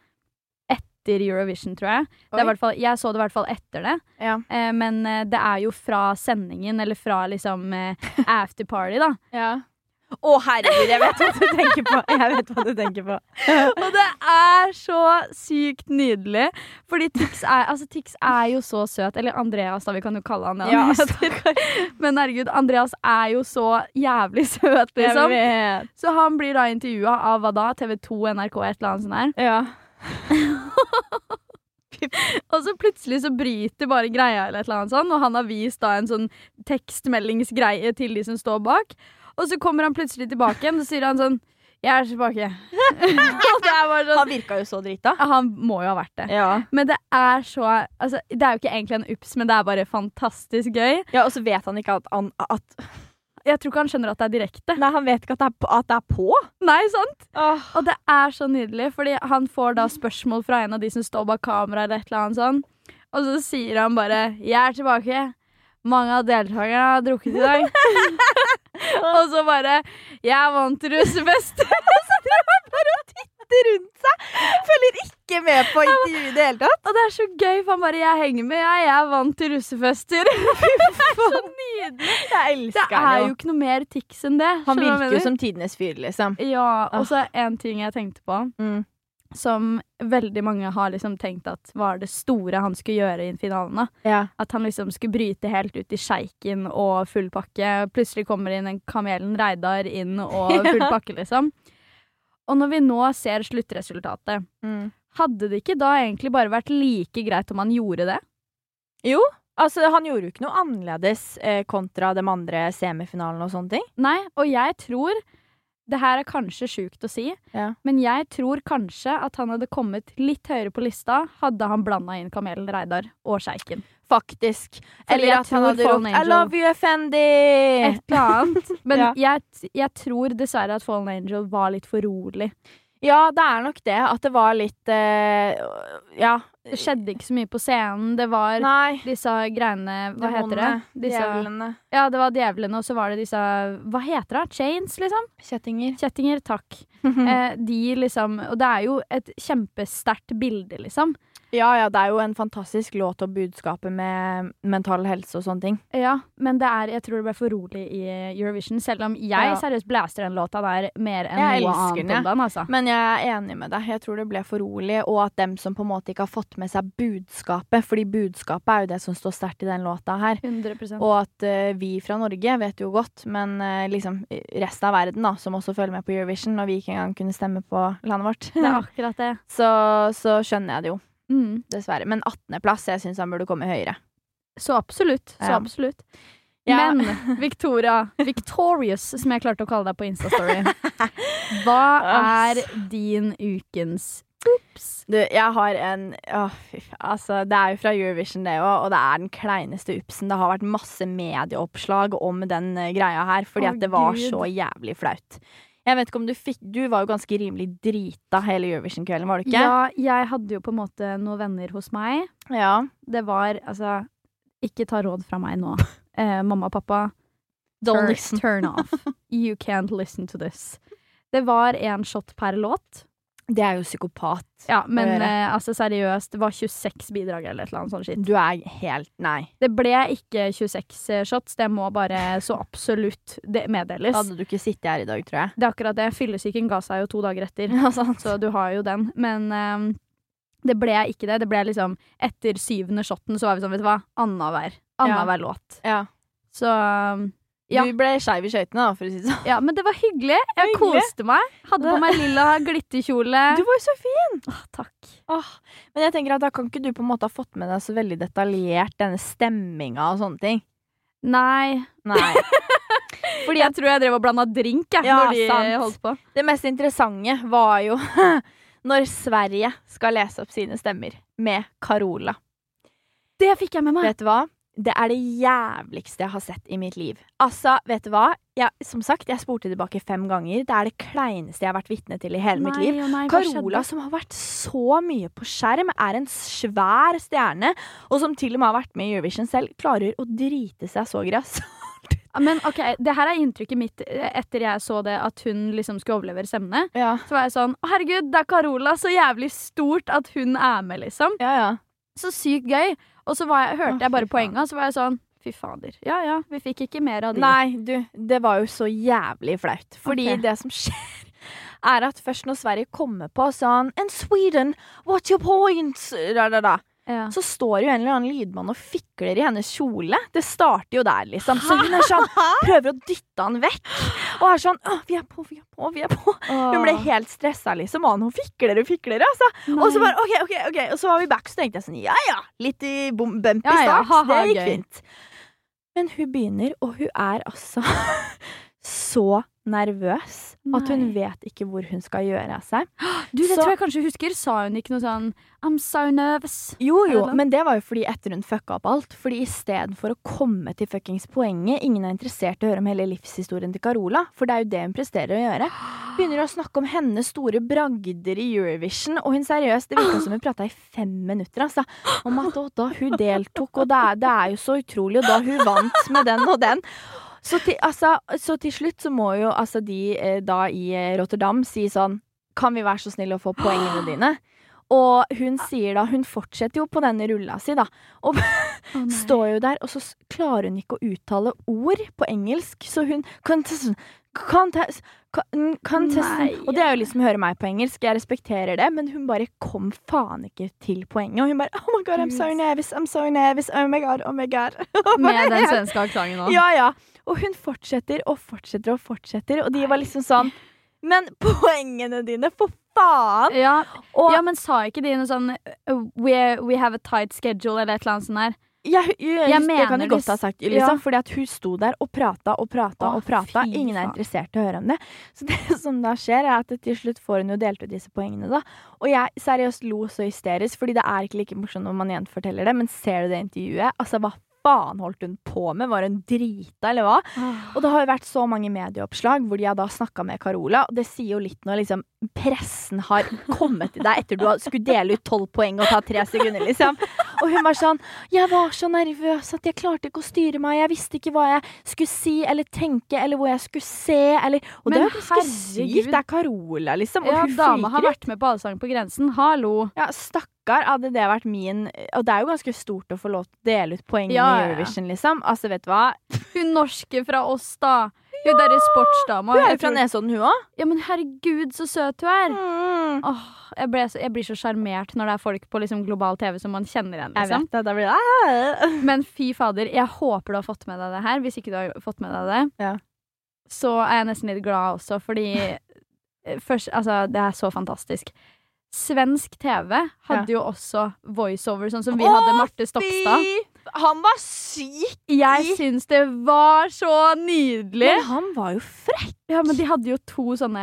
etter Eurovision, tror jeg. Er fall, jeg så det i hvert fall etter det. Ja. Uh, men eh, det er jo fra sendingen, eller fra liksom uh, afterparty, da. Ja. Å, herregud, jeg vet hva du tenker på. Jeg vet hva du tenker på. Og det er så sykt nydelig. Fordi Tix er, altså, Tix er jo så søt. Eller Andreas, da. Vi kan jo kalle han det. Ja. Men herregud, Andreas er jo så jævlig søt, liksom. Så han blir da intervjua av hva da? TV2, NRK, et eller annet sånt der. Ja. Og så plutselig så bryter bare greia, eller et eller annet sånt, og han har vist da en sånn tekstmeldingsgreie til de som står bak. Og så kommer han plutselig tilbake igjen, og så sier han sånn Jeg er tilbake. det er sånn Han virka jo så drita. Han må jo ha vært det. Ja. Men det er så altså, Det er jo ikke egentlig en ups, men det er bare fantastisk gøy. ja, og så vet han ikke at, han, at Jeg tror ikke han skjønner at det er direkte. Nei, han vet ikke at det er på. Det er på. Nei, sant? Oh. Og det er så nydelig, fordi han får da spørsmål fra en av de som står bak kamera, eller et eller annet sånn. Og så sier han bare 'Jeg er tilbake'. Mange av deltakerne har drukket i dag. og så bare 'Jeg vant russefest'. rundt seg. Følger ikke med på intervjuet i det hele tatt. Og det er så gøy, for han bare 'Jeg henger med, jeg. Jeg er vant til russefester'. så nydelig. Jeg Det elsker er jo ikke noe mer tics enn det. Han virker jo som tidenes fyr, liksom. Ja, og så en ting jeg tenkte på, Mm. Som veldig mange har liksom tenkt at var det store han skulle gjøre i finalen. Ja. At han liksom skulle bryte helt ut i sjeiken og full pakke. Plutselig kommer inn en kamelen Reidar inn og full pakke, liksom. Og når vi nå ser sluttresultatet, Mm. hadde det ikke da egentlig bare vært like greit om han gjorde det? Jo, altså han gjorde jo ikke noe annerledes eh, kontra de andre semifinalene og sånne ting. Nei, og jeg tror Det her er kanskje sjukt å si, Ja. men jeg tror kanskje at han hadde kommet litt høyere på lista hadde han blanda inn kamelen Reidar og sjeiken. Faktisk. Fordi Eller at han hadde ropt 'I love you, Effendi'. Et eller annet. Men Ja. jeg, jeg tror dessverre at Fallen Angel var litt for rolig. Ja, det er nok det. At det var litt uh, Ja. Det skjedde ikke så mye på scenen. Det var Nei. disse greiene Hva heter det? Disse, Djevlene. ja, det var djevlene, og så var det disse Hva heter det? Chains, liksom? Kjettinger. Kjettinger, takk. Eh, de liksom Og det er jo et kjempesterkt bilde, liksom. Ja, ja, det er jo en fantastisk låt og budskapet med mental helse og sånne ting. Ja, men det er, jeg tror det ble for rolig i Eurovision, selv om jeg Ja. seriøst blaster den låta der mer enn Jeg noe annet den, om den, altså. Men jeg er enig med deg. Jeg tror det ble for rolig, og at dem som på en måte ikke har fått med seg budskapet, fordi budskapet er jo det som står sterkt i den låta her. 100 Og at uh, vi fra Norge vet jo godt, men uh, liksom resten av verden, da, som også følger med på Eurovision, når vi ikke engang kunne stemme på landet vårt, Det er akkurat det. så, så skjønner jeg det jo, Mm. dessverre. Men 18.-plass, jeg syns han burde komme høyere. Så absolutt. Så Ja. absolutt. Ja. Men Victoria, Victorious, som jeg klarte å kalle deg på Instastory, hva er din ukens ups? Du, jeg har en faen. Altså, det er jo fra Eurovision, det òg, og det er den kleineste upsen. Det har vært masse medieoppslag om den eh, greia her, fordi Å, at det var Gud. så jævlig flaut. Jeg vet ikke om Du fikk Du var jo ganske rimelig drita hele Eurovision-kvelden, var du ikke? Ja, jeg hadde jo på en måte noen venner hos meg. ja. Det var altså Ikke ta råd fra meg nå. Eh, mamma og pappa, Don't turn, turn off. You can't listen to this. Det var én shot per låt. Det er jo psykopat. Ja, men eh, altså seriøst, det var 26 bidrag eller et eller annet sånt shit. Du er helt Nei. Det ble ikke 26 shots, det må bare så absolutt det meddeles. Hadde du ikke sittet her i dag, tror jeg. Det er akkurat det. Fyllesyken ga seg jo to dager etter, Ja, så du har jo den. Men eh, det ble ikke det. Det ble liksom Etter syvende shoten så var vi sånn, vet du hva, annenhver. Annenhver låt. Ja. Så ehm, Ja. Du ble skeiv i skøytene, da, for å si det sånn. ja, men det var hyggelig. Jeg Hyggelig. koste meg. Hadde på meg lilla glitterkjole. Du var jo så fin! Åh, takk. Åh, men jeg tenker at da kan ikke du på en måte ha fått med deg så veldig detaljert denne stemminga og sånne ting. Nei. Nei. Fordi jeg tror jeg drev og blanda drink jeg, Ja, når de sant. holdt på. Det mest interessante var jo når Sverige skal lese opp sine stemmer med Carola. Det fikk jeg med meg. Vet du hva? Det er det jævligste jeg har sett i mitt liv. Altså, vet du hva? Jeg, som sagt, jeg spurte tilbake fem ganger. Det er det kleineste jeg har vært vitne til i hele mitt liv. Nei, nei, Carola, som har vært så mye på skjerm, er en svær stjerne, og som til og med har vært med i Eurovision selv, klarer å drite seg så grass. Men ok, det her er inntrykket mitt eh, etter jeg så det at hun liksom skulle overlevere stemmene. Ja, Så var jeg sånn Å, herregud, det er Carola. Så jævlig stort at hun er med, liksom. ja. ja. Så sykt gøy. Og så var jeg, hørte jeg bare poenga, så var jeg sånn Fy fader. Ja ja, vi fikk ikke mer av de. Nei, du, det var jo så jævlig flaut. Fordi okay. det som skjer, er at først når Sverige kommer på sånn And Sweden, what's your point? Da, da, da. Ja. Så står jo en eller annen lydmann og fikler i hennes kjole. Det starter jo der, liksom. Så hun er sånn, prøver å dytte han vekk. Og er sånn vi er på, vi er på, vi er på. Hun ble helt stressa, liksom. Og hun fikler og fikler, altså. Og så bare OK, OK, ok Og så var vi back, så tenkte jeg sånn Ja ja, litt i bom- bumpy Ja, ja, start. ha, det gikk gøy. fint. Men hun begynner, og hun er altså så nervøs at hun vet ikke hvor hun skal gjøre av seg. Du, det Så- tror jeg kanskje husker. Sa hun ikke noe sånn I'm so nervous? Jo, jo, men det var jo fordi etter hun fucka opp alt. Fordi istedenfor å komme til fuckings poenget Ingen er interessert i å høre om hele livshistorien til Carola, for det er jo det hun presterer å gjøre. Begynner å snakke om hennes store bragder i Eurovision, og hun seriøst, det virka som hun prata i fem minutter, altså. Om at da hun deltok, og det er, det er jo så utrolig, og da hun vant med den og den. Så til, altså, så til slutt så må jo altså de eh, da i eh, Rotterdam si sånn Kan vi være så snille å få poengene dine? Og hun sier da Hun fortsetter jo på denne rulla si, da. Og oh, står jo der, og så klarer hun ikke å uttale ord på engelsk, så hun contest, con- Og det er jo liksom å høre meg på engelsk, jeg respekterer det, men hun bare kom faen ikke til poenget. Og hun bare Oh my god, I'm so nervous, I'm so nervous, oh my god, oh my god. Med den svenske aksenten òg. Ja, ja. Og hun fortsetter og fortsetter og fortsetter, og de var liksom sånn Men poengene dine, for faen! Ja, Og ja, men sa ikke de noe sånn uh, we, we have a tight schedule, eller et eller annet sånt der? jeg, jeg, Jeg det kan du godt ha sagt, liksom, ja. fordi at hun sto der og prata og prata og prata. Ingen er interessert i å høre om det. Så det som da skjer, er at til slutt får hun jo delt ut disse poengene, da. Og jeg seriøst lo så hysterisk, fordi det er ikke like morsomt når man gjenforteller det, men ser du det intervjuet? Altså, hva faen holdt hun på med? Var hun drita, eller hva? Og det har jo vært så mange medieoppslag hvor de har da snakka med Carola, og det sier jo litt når liksom pressen har kommet til deg etter du skulle dele ut tolv poeng og ta tre sekunder, liksom. Og hun var sånn Jeg var så nervøs at jeg klarte ikke å styre meg. Jeg visste ikke hva jeg skulle si eller tenke, eller hvor jeg skulle se, eller Og det Men er jo ganske sykt. Det er Carola, liksom. Og Ja, hun dama har vært med på Allsang på grensen. Hallo. Ja, stakkar, hadde det vært min Og det er jo ganske stort å få lov til å dele ut poeng Ja, i. Eurovision, liksom. Altså, vet du hva? Hun norske fra oss, da. Hun derre sportsdama. Hun er Jeg jo fra Nesodden, hun òg. Ja, men herregud, så søt hun er. Mm. Åh, jeg, så, jeg blir så sjarmert når det er folk på liksom, global TV som man kjenner igjen. Jeg Liksom. vet det. Da blir det ah. Men fy fader, jeg håper du har fått med deg det her. Hvis ikke du har fått med deg det, Ja. så er jeg nesten litt glad også, fordi eh, først, altså, det er så fantastisk. Svensk TV hadde jo også voiceover, sånn som vi Åh, hadde Marte Stokstad. Fy, Han var syk! Jeg syns det var så nydelig! Men han var jo frekk. Ja, men de hadde jo to sånne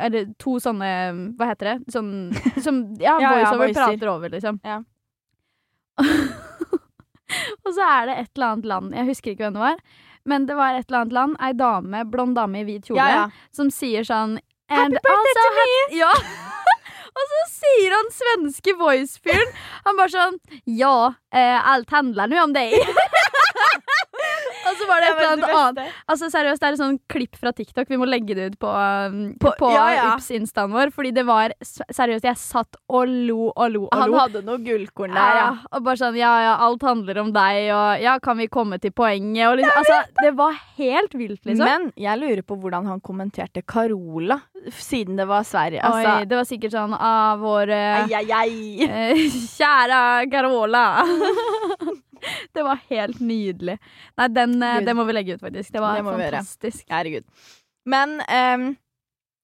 Eller to sånne Hva heter det? Sånn som Ja, Ja, ja, voiceover voicer. prater over, liksom. Ja. og så er det et eller annet land, jeg husker ikke hvem det var, men det var et eller annet land, ei dame, blond dame i hvit kjole, Ja, ja. som sier sånn Happy birthday also to me!" Ja! og så sier han svenske voice-fyren Han bare sånn Ja, eh, alt handler nå om deg. og så var det et eller annet annet. Altså seriøst, Det er et sånn klipp fra TikTok. Vi må legge det ut på, um, på, På- ja, ja. Ups-instaen vår. Fordi det var Seriøst, jeg satt og lo og lo og Han lo. hadde noe gullkorn der, ja. Og bare sånn Ja, ja, alt handler om deg, og ja, kan vi komme til poenget? Og liksom, altså, det var helt vilt, liksom. Men jeg lurer på hvordan han kommenterte Carola, siden det var Sverige. Oi, Altså, det var sikkert sånn av vår eh, ai, ai, ai. eh, Kjære Carola. det var helt nydelig. Nei, den, eh, den må vi legge ut, faktisk. Det var Det fantastisk. Herregud. Men um,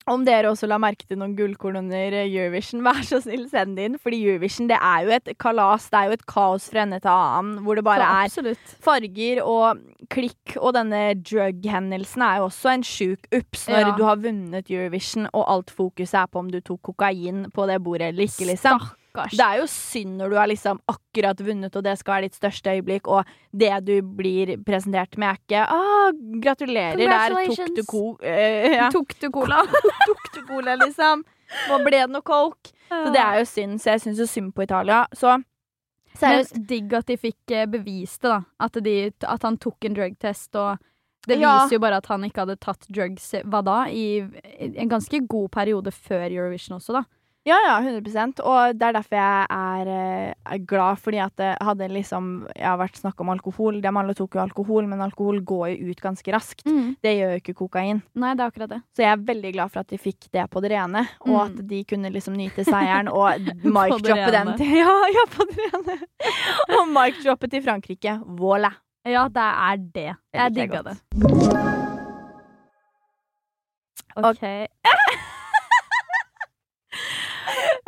om dere også la merke til noen gullkorn under Eurovision, vær så snill, send det inn. Fordi Eurovision det er jo et kalas, det er jo et kaos fra ende til annen, hvor det bare er farger og klikk, og denne drug-hendelsen er jo også en sjuk ups når Ja. du har vunnet Eurovision, og alt fokuset er på om du tok kokain på det bordet eller ikke, liksom. Stakkars. Det er jo synd når du har liksom akkurat vunnet, og det skal være ditt største øyeblikk, og det du blir presentert med, er ikke ah, 'Gratulerer, der tok du ko... eh, ja. Tok du cola? tok du cola, liksom? Nå ble det noe coke. Så det er jo synd, så jeg syns jo synd på Italia. Så seriøst. Men digg at de fikk eh, bevist det, da. At, de, at han tok en drugtest, og det Ja. viser jo bare at han ikke hadde tatt drugs hva da, i en ganske god periode før Eurovision også, da. Ja, ja, 100% Og det er derfor jeg er, eh, er glad, fordi at det hadde liksom Jeg har vært snakk om alkohol. De alle tok jo alkohol, men alkohol går jo ut ganske raskt. Det gjør jo ikke kokain. Nei, det er akkurat det. Så jeg er veldig glad for at de fikk det på det rene, og Mm. at de kunne liksom nyte seieren og mic-droppe den til Ja, ja, på det rene! og mic-droppe til Frankrike. Voilà. Ja, det er det. Jeg digga det. OK.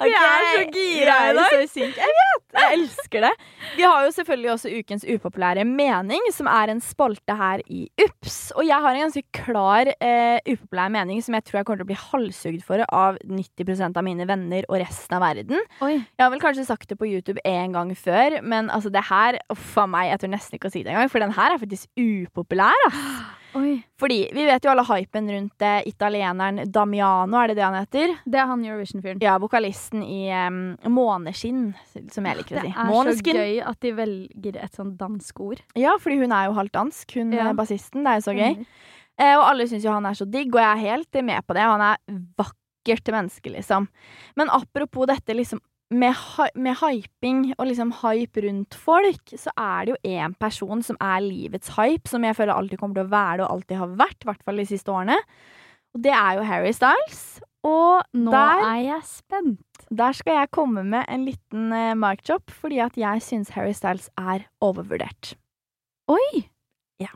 Ok, er så gira i dag. så. Jeg vet! Jeg elsker det. Vi har jo selvfølgelig også ukens upopulære mening, som er en spalte her i UPS. Og jeg har en ganske klar uh, upopulær mening som jeg tror jeg kommer til å bli halshugd for av 90% av mine venner og resten av verden. Oi. Jeg har vel kanskje sagt det på YouTube en gang før, men altså det her Uff a meg, jeg tør nesten ikke å si det engang, for den her er faktisk upopulær. ass. Oi. Fordi vi vet jo alle hypen rundt eh, italieneren Damiano, er det det han heter? Det er han Eurovision-fyren. Ja, vokalisten i um, Måneskinn, som jeg liker å Det er er så gøy at de velger et sånn dansk ord. Ja, fordi hun er jo halvt dansk, hun Ja. bassisten. Det er jo så gøy. Eh, og alle syns jo han er så digg, og jeg er helt med på det. Han er vakkert menneske, liksom. Men apropos dette liksom med, med hyping og liksom hype rundt folk, så er det jo én person som er livets hype, som jeg føler alltid kommer til å være det, og alltid har vært, i hvert fall de siste årene. Og det er jo Harry Styles. Og Nå der, er jeg spent. der skal jeg komme med en liten uh, markjob, fordi at jeg syns Harry Styles er overvurdert. Oi! Ja.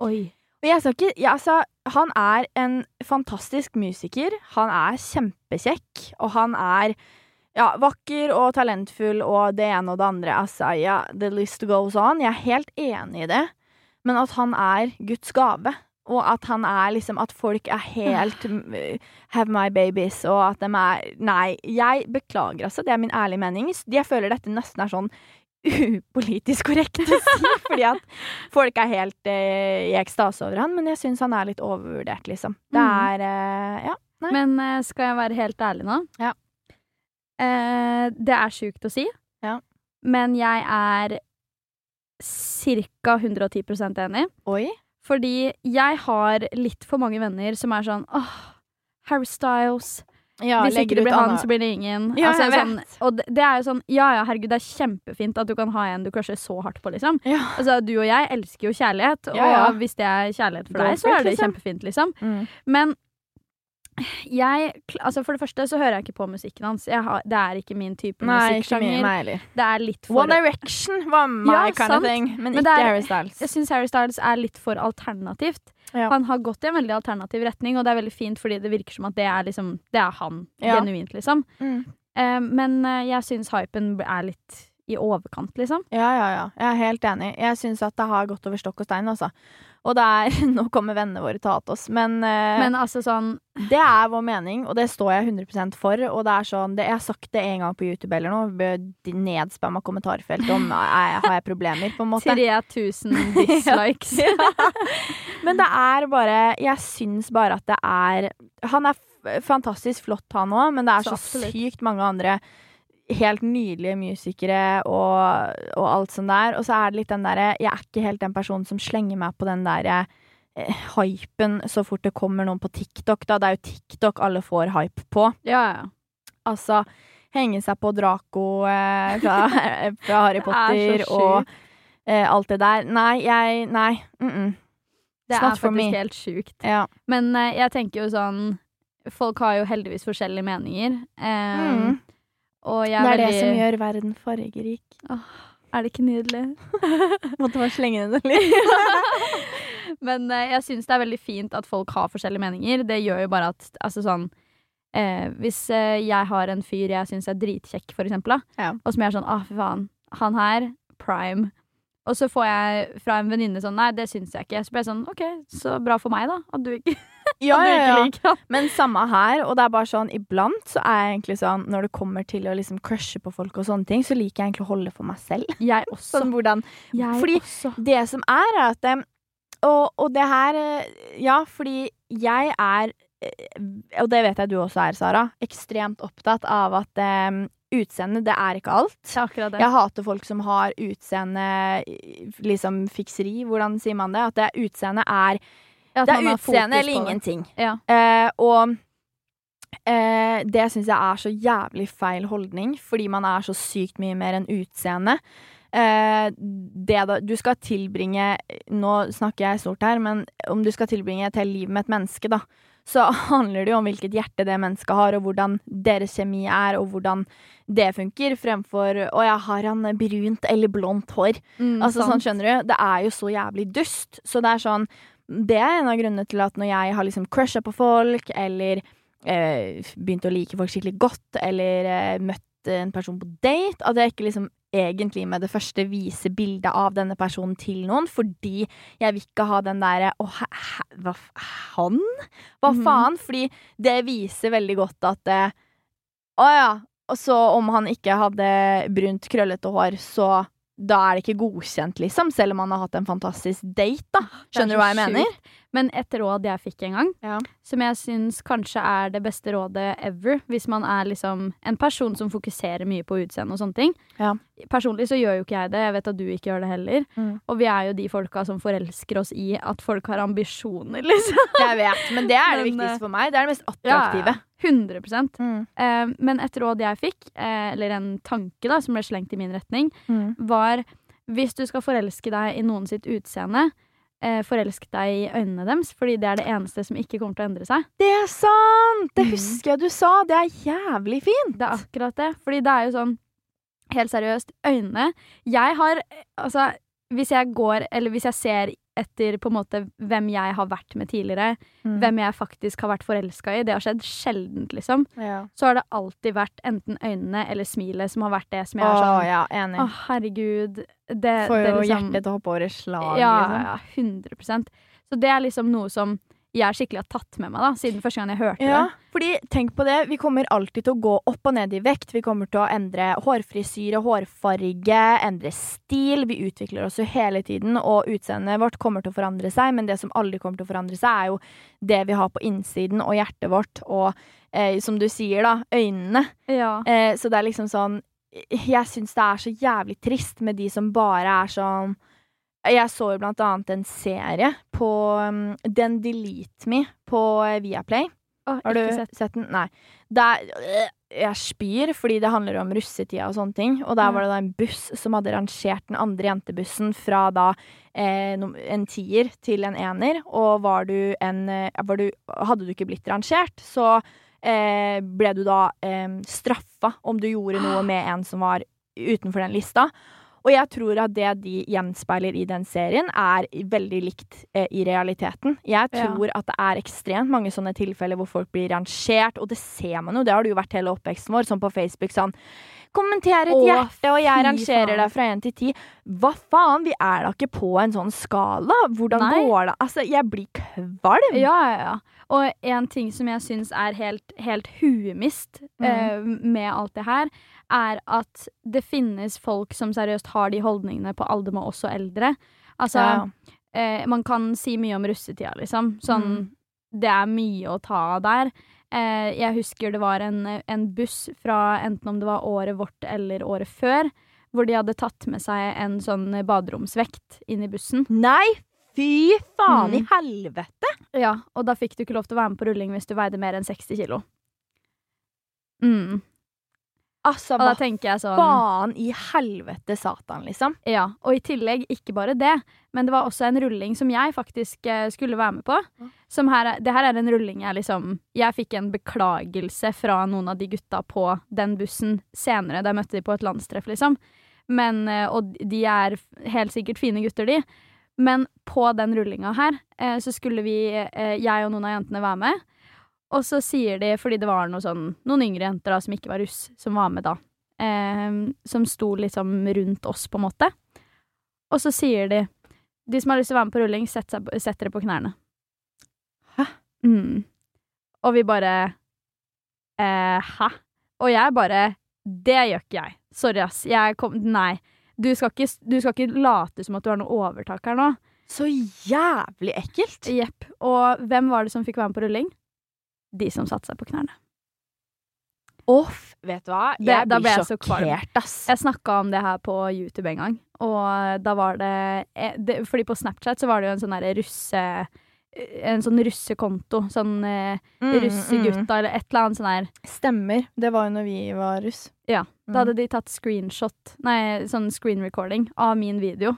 Oi. Og jeg skal ikke, ja, altså, han er en fantastisk musiker. Han er kjempekjekk, og han er ja, vakker og talentfull og det ene og det andre. Altså, ja, the list goes on. Jeg er helt enig i det. Men at han er Guds gave, og at han er liksom At folk er helt mm, Have my babies, og at de er Nei, jeg beklager, altså. Det er min ærlige mening. Jeg føler dette nesten er sånn upolitisk korrekt å si, fordi at folk er helt eh, i ekstase over han, men jeg syns han er litt overvurdert, liksom. Det Mm. er eh, Ja. Nei. Men eh, skal jeg være helt ærlig nå? Ja. Eh, det er sjukt å si, Ja. men jeg er ca. 110% enig. Oi. Fordi jeg har litt for mange venner som er sånn åh, Harry Styles. Ja, Hvis ikke det blir han, Anna- så blir det ingen. Ja, Altså, jeg sånn, og det, det er jo sånn Ja ja, herregud, det er kjempefint at du kan ha en du crusher så hardt på, liksom. Ja. Altså, du og jeg elsker jo kjærlighet, og hvis det er kjærlighet for Go deg, så er det liksom. kjempefint, liksom. Mm. Men jeg Altså, for det første så hører jeg ikke på musikken hans. Har, det er ikke min type musikksjanger. Det er litt for One Direction var my Ja, kind sant. of thing, men, Men ikke er- Harry Styles. Jeg syns Harry Styles er litt for alternativt. Ja. Han har gått i en veldig alternativ retning, og det er veldig fint fordi det virker som at det er liksom Det er han. Ja. Genuint, liksom. Mm. Uh, men uh, jeg syns hypen er litt i overkant, liksom. Ja, ja, ja. Jeg er helt enig. Jeg syns at det har gått over stokk og stein, altså. Og det er Nå kommer vennene våre til å hate oss, men, uh, Men altså sånn det er vår mening, og det står jeg 100% for. Og det er sånn det, Jeg har sagt det en gang på YouTube eller noe. Nedspamma kommentarfelt om jeg, har jeg problemer, på en måte. 3000 dislikes. Men det er bare Jeg syns bare at det er Han er fantastisk flott, han òg, men det er Så så, sykt mange andre helt nydelige musikere og, og alt sånt der. Og så er det litt den derre Jeg er ikke helt den personen som slenger meg på den derre eh, hypen så fort det kommer noen på TikTok, da. Det er jo TikTok alle får hype på. Ja, ja. Altså henge seg på Draco eh, fra, fra Harry er Potter og eh, alt det der. Nei, jeg Nei. Mm -mm. Det er faktisk helt sjukt. Ja. Men eh, jeg tenker jo sånn Folk har jo heldigvis forskjellige meninger. Eh, Mm. Det er, veldig... det som gjør verden fargerik. Er det ikke nydelig? Måtte bare slenge den litt. Men eh, jeg syns det er veldig fint at folk har forskjellige meninger. Det gjør jo bare at altså sånn eh, Hvis eh, jeg har en fyr jeg syns er dritkjekk, for eksempel, da, Ja. og som jeg er sånn ah, fy faen, han her, prime. Og så får jeg fra en venninne sånn nei, det syns jeg ikke. Så blir jeg sånn OK, så bra for meg, da. At du ikke, Ja, ja, ja. Men samme her, og det er bare sånn iblant så er jeg egentlig sånn Når det kommer til å liksom crushe på folk og sånne ting, så liker jeg egentlig å holde for meg selv. Jeg også. Sånn hvordan jeg fordi- også. Det som er, er at eh, og, og det her eh, Ja, fordi jeg er eh, Og det vet jeg du også er, Sara. Ekstremt opptatt av at um, utseende, det er ikke alt. Det er det. Jeg hater folk som har utseende liksom fikseri. Hvordan sier man det? At det utseende er At Det er utseende eller ingenting. Ja. Eh, og eh, det syns jeg er så jævlig feil holdning, fordi man er så sykt mye mer enn utseende. Eh, det da, du skal tilbringe Nå snakker jeg stort her, men om du skal tilbringe et helt liv med et menneske, da, så handler det jo om hvilket hjerte det mennesket har, og hvordan deres kjemi er, og hvordan det funker, fremfor 'Å ja, har han brunt eller blondt hår?' Mm, Altså sånn, skjønner du? Det er jo så jævlig dust. Så det er sånn Det er en av grunnene til at når jeg har liksom crusha på folk, eller eh, begynt å like folk skikkelig godt, eller eh, møtt en person på date, at jeg ikke liksom egentlig med det første viser bildet av denne personen til noen, fordi jeg vil ikke ha den derre Å, hva Han? Hva Mhm. faen? Fordi det viser veldig godt at eh, Å ja. Og så om han ikke hadde brunt, krøllete hår, så da er det ikke godkjent, liksom. Selv om man har hatt en fantastisk date, da. Er Skjønner du hva jeg mener? Men et råd jeg fikk en gang, Ja. som jeg syns kanskje er det beste rådet ever, hvis man er liksom en person som fokuserer mye på utseende og sånne ting. Ja. Personlig så gjør jo ikke jeg det, jeg vet at du ikke gjør det heller. Mm. Og vi er jo de folka som forelsker oss i at folk har ambisjoner, liksom. Jeg vet, men det er det Men, viktigste eh, for meg. Det er det mest attraktive. 100 Mm. eh, Men et råd jeg fikk, eh, eller en tanke da, som ble slengt i min retning, Mm. var hvis du skal forelske deg i noen sitt utseende, eh, forelsk deg i øynene deres, fordi det er det eneste som ikke kommer til å endre seg. Det er sant! Det Mhm. husker jeg du sa. Det er jævlig fint. Det er akkurat det. Fordi det er jo sånn, helt seriøst, øynene Jeg har, eh, altså, hvis jeg går, eller hvis jeg ser etter på en måte hvem jeg har vært med tidligere, Mm. hvem jeg faktisk har vært forelska i, det har skjedd sjeldent, liksom, Ja. så har det alltid vært enten øynene eller smilet som har vært det som jeg har er sånn ja, enig. Å, herregud. Det, Får det jo liksom- hjertet til å hoppe over i slag. Ja, liksom. ja, 100 Så det er liksom noe som jeg skikkelig har tatt med meg, da, siden første gang jeg hørte Ja, det. fordi tenk på det, vi kommer alltid til å gå opp og ned i vekt. Vi kommer til å endre hårfrisyre, hårfarge, endre stil. Vi utvikler oss jo hele tiden, og utseendet vårt kommer til å forandre seg. Men det som aldri kommer til å forandre seg, er jo det vi har på innsiden og hjertet vårt, og eh, som du sier, da, øynene. Ja. Eh, så det er liksom sånn Jeg syns det er så jævlig trist med de som bare er sånn Jeg så jo blant annet en serie på um, Den Delete Me på eh, Viaplay. Oh, Har du sett. sett. den? Nei. Der, øh, jeg spyr fordi det handler om russetida og sånne ting. Og der var det da en buss som hadde rangert den andre jentebussen fra da eh, en tier til en ener. Og var du en eh, var du, Hadde du ikke blitt rangert, så eh, ble du da eh, straffa om du gjorde noe med en som var utenfor den lista. Og jeg tror at det de gjenspeiler i den serien, er veldig likt eh, i realiteten. Jeg Ja. tror at det er ekstremt mange sånne tilfeller hvor folk blir rangert, og det ser man jo, det har det jo vært hele oppveksten vår, sånn på Facebook sånn Kommenter et hjerte, og jeg rangerer deg fra én til ti. Hva faen, vi er da ikke på en sånn skala? Hvordan Nei. går det? Altså, jeg blir kvalm. Ja, ja, ja. Og en ting som jeg syns er helt, helt huemist Mm. eh, med alt det her, er at det finnes folk som seriøst har de holdningene på alder med også eldre. Altså, Ja. eh, man kan si mye om russetida, liksom. Sånn, Mm. det er mye å ta av der. Eh, jeg husker det var en, en buss fra enten om det var året vårt eller året før, hvor de hadde tatt med seg en sånn baderomsvekt inn i bussen. Nei, fy faen Mm. i helvete! Ja, og da fikk du ikke lov til å være med på rulling hvis du veide mer enn 60 kilo. Mm. Altså, Og da tenker jeg sånn faen i helvete satan, liksom? Ja, og i tillegg, ikke bare det, men det var også en rulling som jeg faktisk eh, skulle være med på. Som her, er- det her er en rulling jeg liksom Jeg fikk en beklagelse fra noen av de gutta på den bussen senere, da jeg møtte de på et landstreff, liksom. Men, eh, og de er helt sikkert fine gutter, de. Men på den rullinga her, eh, så skulle vi, eh, jeg og noen av jentene, være med. Og så sier de, fordi det var noe sånn, noen yngre jenter da, som ikke var russ, som var med da, eh, som sto liksom rundt oss, på en måte. Og så sier de De som har lyst til å være med på rulling, sett, seg, sett dere på knærne. Hæ? Mm. Og vi bare eh, Hæ? Og jeg bare Det gjør ikke jeg. Sorry, ass. Jeg kom Nei. Du skal, ikke, du skal ikke late som at du har noe overtak her nå. Så jævlig ekkelt. Jepp. Og hvem var det som fikk være med på rulling? De som satte seg på knærne. Off, vet du hva? Det- Jeg da ble blir jeg sjokkert, ass. Jeg snakka om det her på YouTube en gang, og da var det, eh, det Fordi på Snapchat så var det jo en sånn derre russe... En sånn russekonto. Sånn eh, Mm, russegutta eller et eller annet sånn her. mm. Stemmer. Det var jo når vi var russ. Ja. Mm. Da hadde de tatt screenshot, nei, sånn screen recording av min video.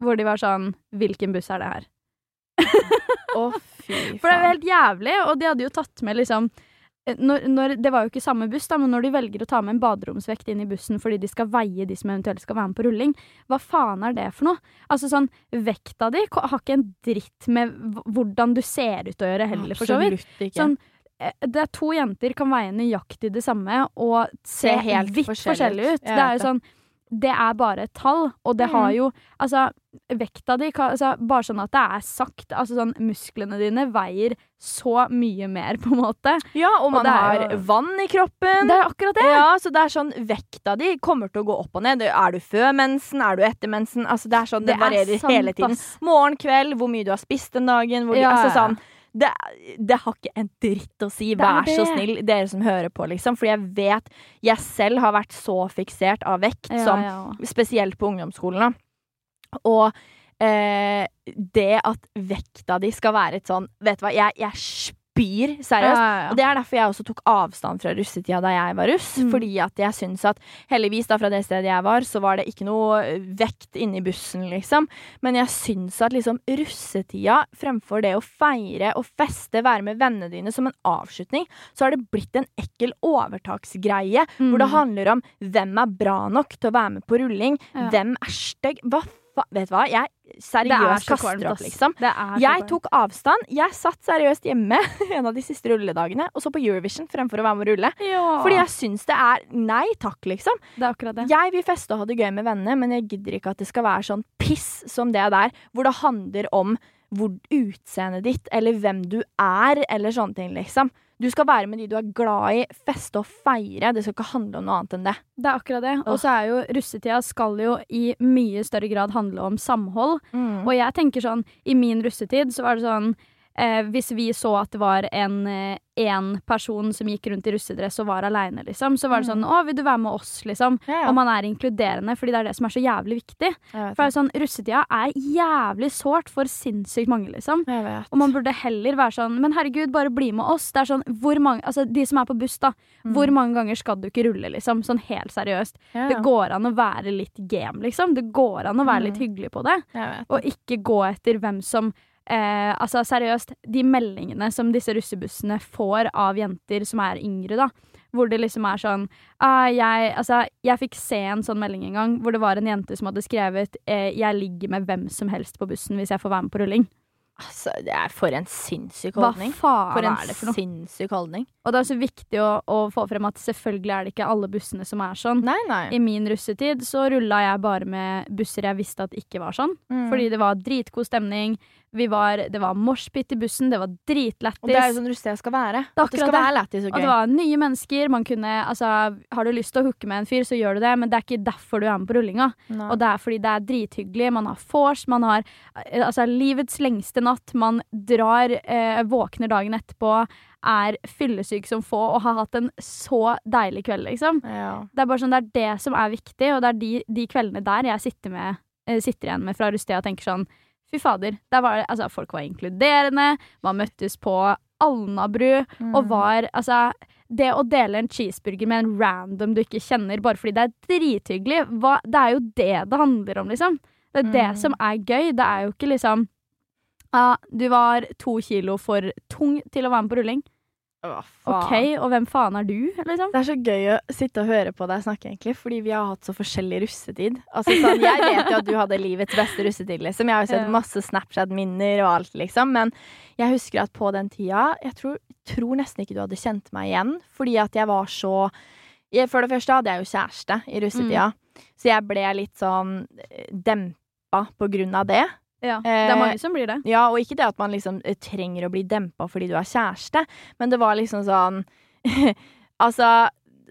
Hvor de var sånn Hvilken buss er det her? Å, fy For det er jo helt jævlig, og de hadde jo tatt med liksom eh, når, når, det var jo ikke samme buss, da, men når de velger å ta med en baderomsvekt inn i bussen fordi de skal veie de som eventuelt skal være med på rulling, hva faen er det for noe? Altså sånn, Vekta di har ikke en dritt med hvordan du ser ut å gjøre heller, for så vidt. Sånn, eh, det er to jenter kan veie nøyaktig det samme og se Se helt vidt forskjellig forskjellig ut. ut. Det er jo sånn det er bare et tall, og det har Mm. jo Altså, vekta di altså, Bare sånn at det er sagt, altså sånn Musklene dine veier så mye mer, på en måte. Ja, og man er har jo- vann i kroppen. Det er akkurat det! Ja, så det er sånn Vekta di kommer til å gå opp og ned. Er du før mensen? Er du etter mensen? Altså, det er sånn, det, Det er varierer sant, hele tiden. Morgen, kveld, hvor mye du har spist den dagen. Hvor du, Ja, altså, ja. sånn, det, det har ikke en dritt å si. Vær så snill, dere som hører på, liksom. Fordi jeg vet Jeg selv har vært så fiksert av vekt, Ja, som, ja. spesielt på ungdomsskolen. Og eh, det at vekta di skal være et sånn Vet du hva, jeg, jeg spyr, seriøst. Ja, ja. Og det er derfor jeg også tok avstand fra russetida da jeg var russ. Mm. Fordi at jeg syns at heldigvis da fra det stedet jeg var, så var det ikke noe eh, vekt inni bussen, liksom. Men jeg syns at liksom russetida, fremfor det å feire og feste, være med vennene dine som en avslutning, så har det blitt en ekkel overtaksgreie. Hvor det Mm. handler om hvem er bra nok til å være med på rulling, Ja. hvem er stygg Hva Vet du hva, jeg er seriøst kaster opp, liksom. Jeg tok avstand. Jeg satt seriøst hjemme en av de siste rulledagene og så på Eurovision fremfor å være med å rulle. ja. Fordi jeg syns det er nei takk, liksom. Det er akkurat det. Jeg vil feste og ha det gøy med vennene, men jeg gidder ikke at det skal være sånn piss som det der, hvor det handler om hvor utseendet ditt, eller hvem du er, eller sånne ting, liksom. Du skal være med de du er glad i, feste og feire. Det skal ikke handle om noe annet enn det. Det er akkurat det. Og så er jo russetida skal jo i mye større grad handle om samhold. Og jeg tenker sånn, i min russetid så var det sånn eh, Hvis vi så at det var en eh, en person som gikk rundt i russedress og var aleine, liksom, så var det sånn 'Å, vil du være med oss?' liksom. Ja, ja. Og man er inkluderende, fordi det er det som er så jævlig viktig. For sånn, Russetida er jævlig sårt for sinnssykt mange, liksom. Og man burde heller være sånn Men herregud, bare bli med oss. Det er sånn, hvor mange, altså De som er på buss, da. Hvor mange ganger skal du ikke rulle, liksom? Sånn helt seriøst. Ja, Det går an å være litt game, liksom. Det går an å være litt Mm. hyggelig på det. Og ikke gå etter hvem som eh, Altså seriøst, de meldingene som disse russebussene får av jenter som er yngre, da. Hvor det liksom er sånn ah, jeg, altså, jeg fikk se en sånn melding en gang hvor det var en jente som hadde skrevet eh, 'Jeg ligger med hvem som helst på bussen hvis jeg får være med på rulling'. Altså, det er for en sinnssyk holdning. Hva faen For en er det for noe? sinnssyk holdning. Og det er så viktig å, å få frem at selvfølgelig er det ikke alle bussene som er sånn. Nei, nei. I min russetid så rulla jeg bare med busser jeg visste at ikke var sånn. Mm. Fordi det var dritgod stemning. Vi var, det var moshpit i bussen, det var dritlættis. Og det er jo sånn russetida skal være. Det det skal det. være lættis og Og det var nye mennesker. Man kunne, altså, har du lyst til å hooke med en fyr, så gjør du det, men det er ikke derfor du er med på rullinga. Nei. Og det er fordi det er drithyggelig. Man har vors, man har eh, altså, livets lengste natt. Man drar, eh, våkner dagen etterpå, er fyllesyk som få og har hatt en så deilig kveld, liksom. ja. Det er bare sånn, det er det som er viktig, og det er de, de kveldene der jeg sitter, med, eh, sitter igjen med fra russetida og tenker sånn Fy fader. Der var altså, folk var inkluderende, man møttes på Alnabru Mm. og var Altså, det å dele en cheeseburger med en random du ikke kjenner, bare fordi det er drithyggelig, hva, det er jo det det handler om, liksom. Det er det Mm. som er gøy. Det er jo ikke liksom Ja, du var to kilo for tung til å være med på rulling. Å, OK, og hvem faen er du, liksom? Det er så gøy å sitte og høre på deg snakke, egentlig, fordi vi har hatt så forskjellig russetid. Altså, sånn, jeg vet jo at du hadde livets beste russetid, liksom. Jeg har jo sett masse Snapchat-minner og alt, liksom. Men jeg husker at på den tida Jeg tror, tror nesten ikke du hadde kjent meg igjen, fordi at jeg var så jeg, For det første hadde jeg jo kjæreste i russetida, så jeg ble litt sånn eh, dempa på grunn av det. Ja, det er Eh, mange som blir det. Ja, og ikke det at man liksom eh, trenger å bli dempa fordi du er kjæreste, men det var liksom sånn Altså,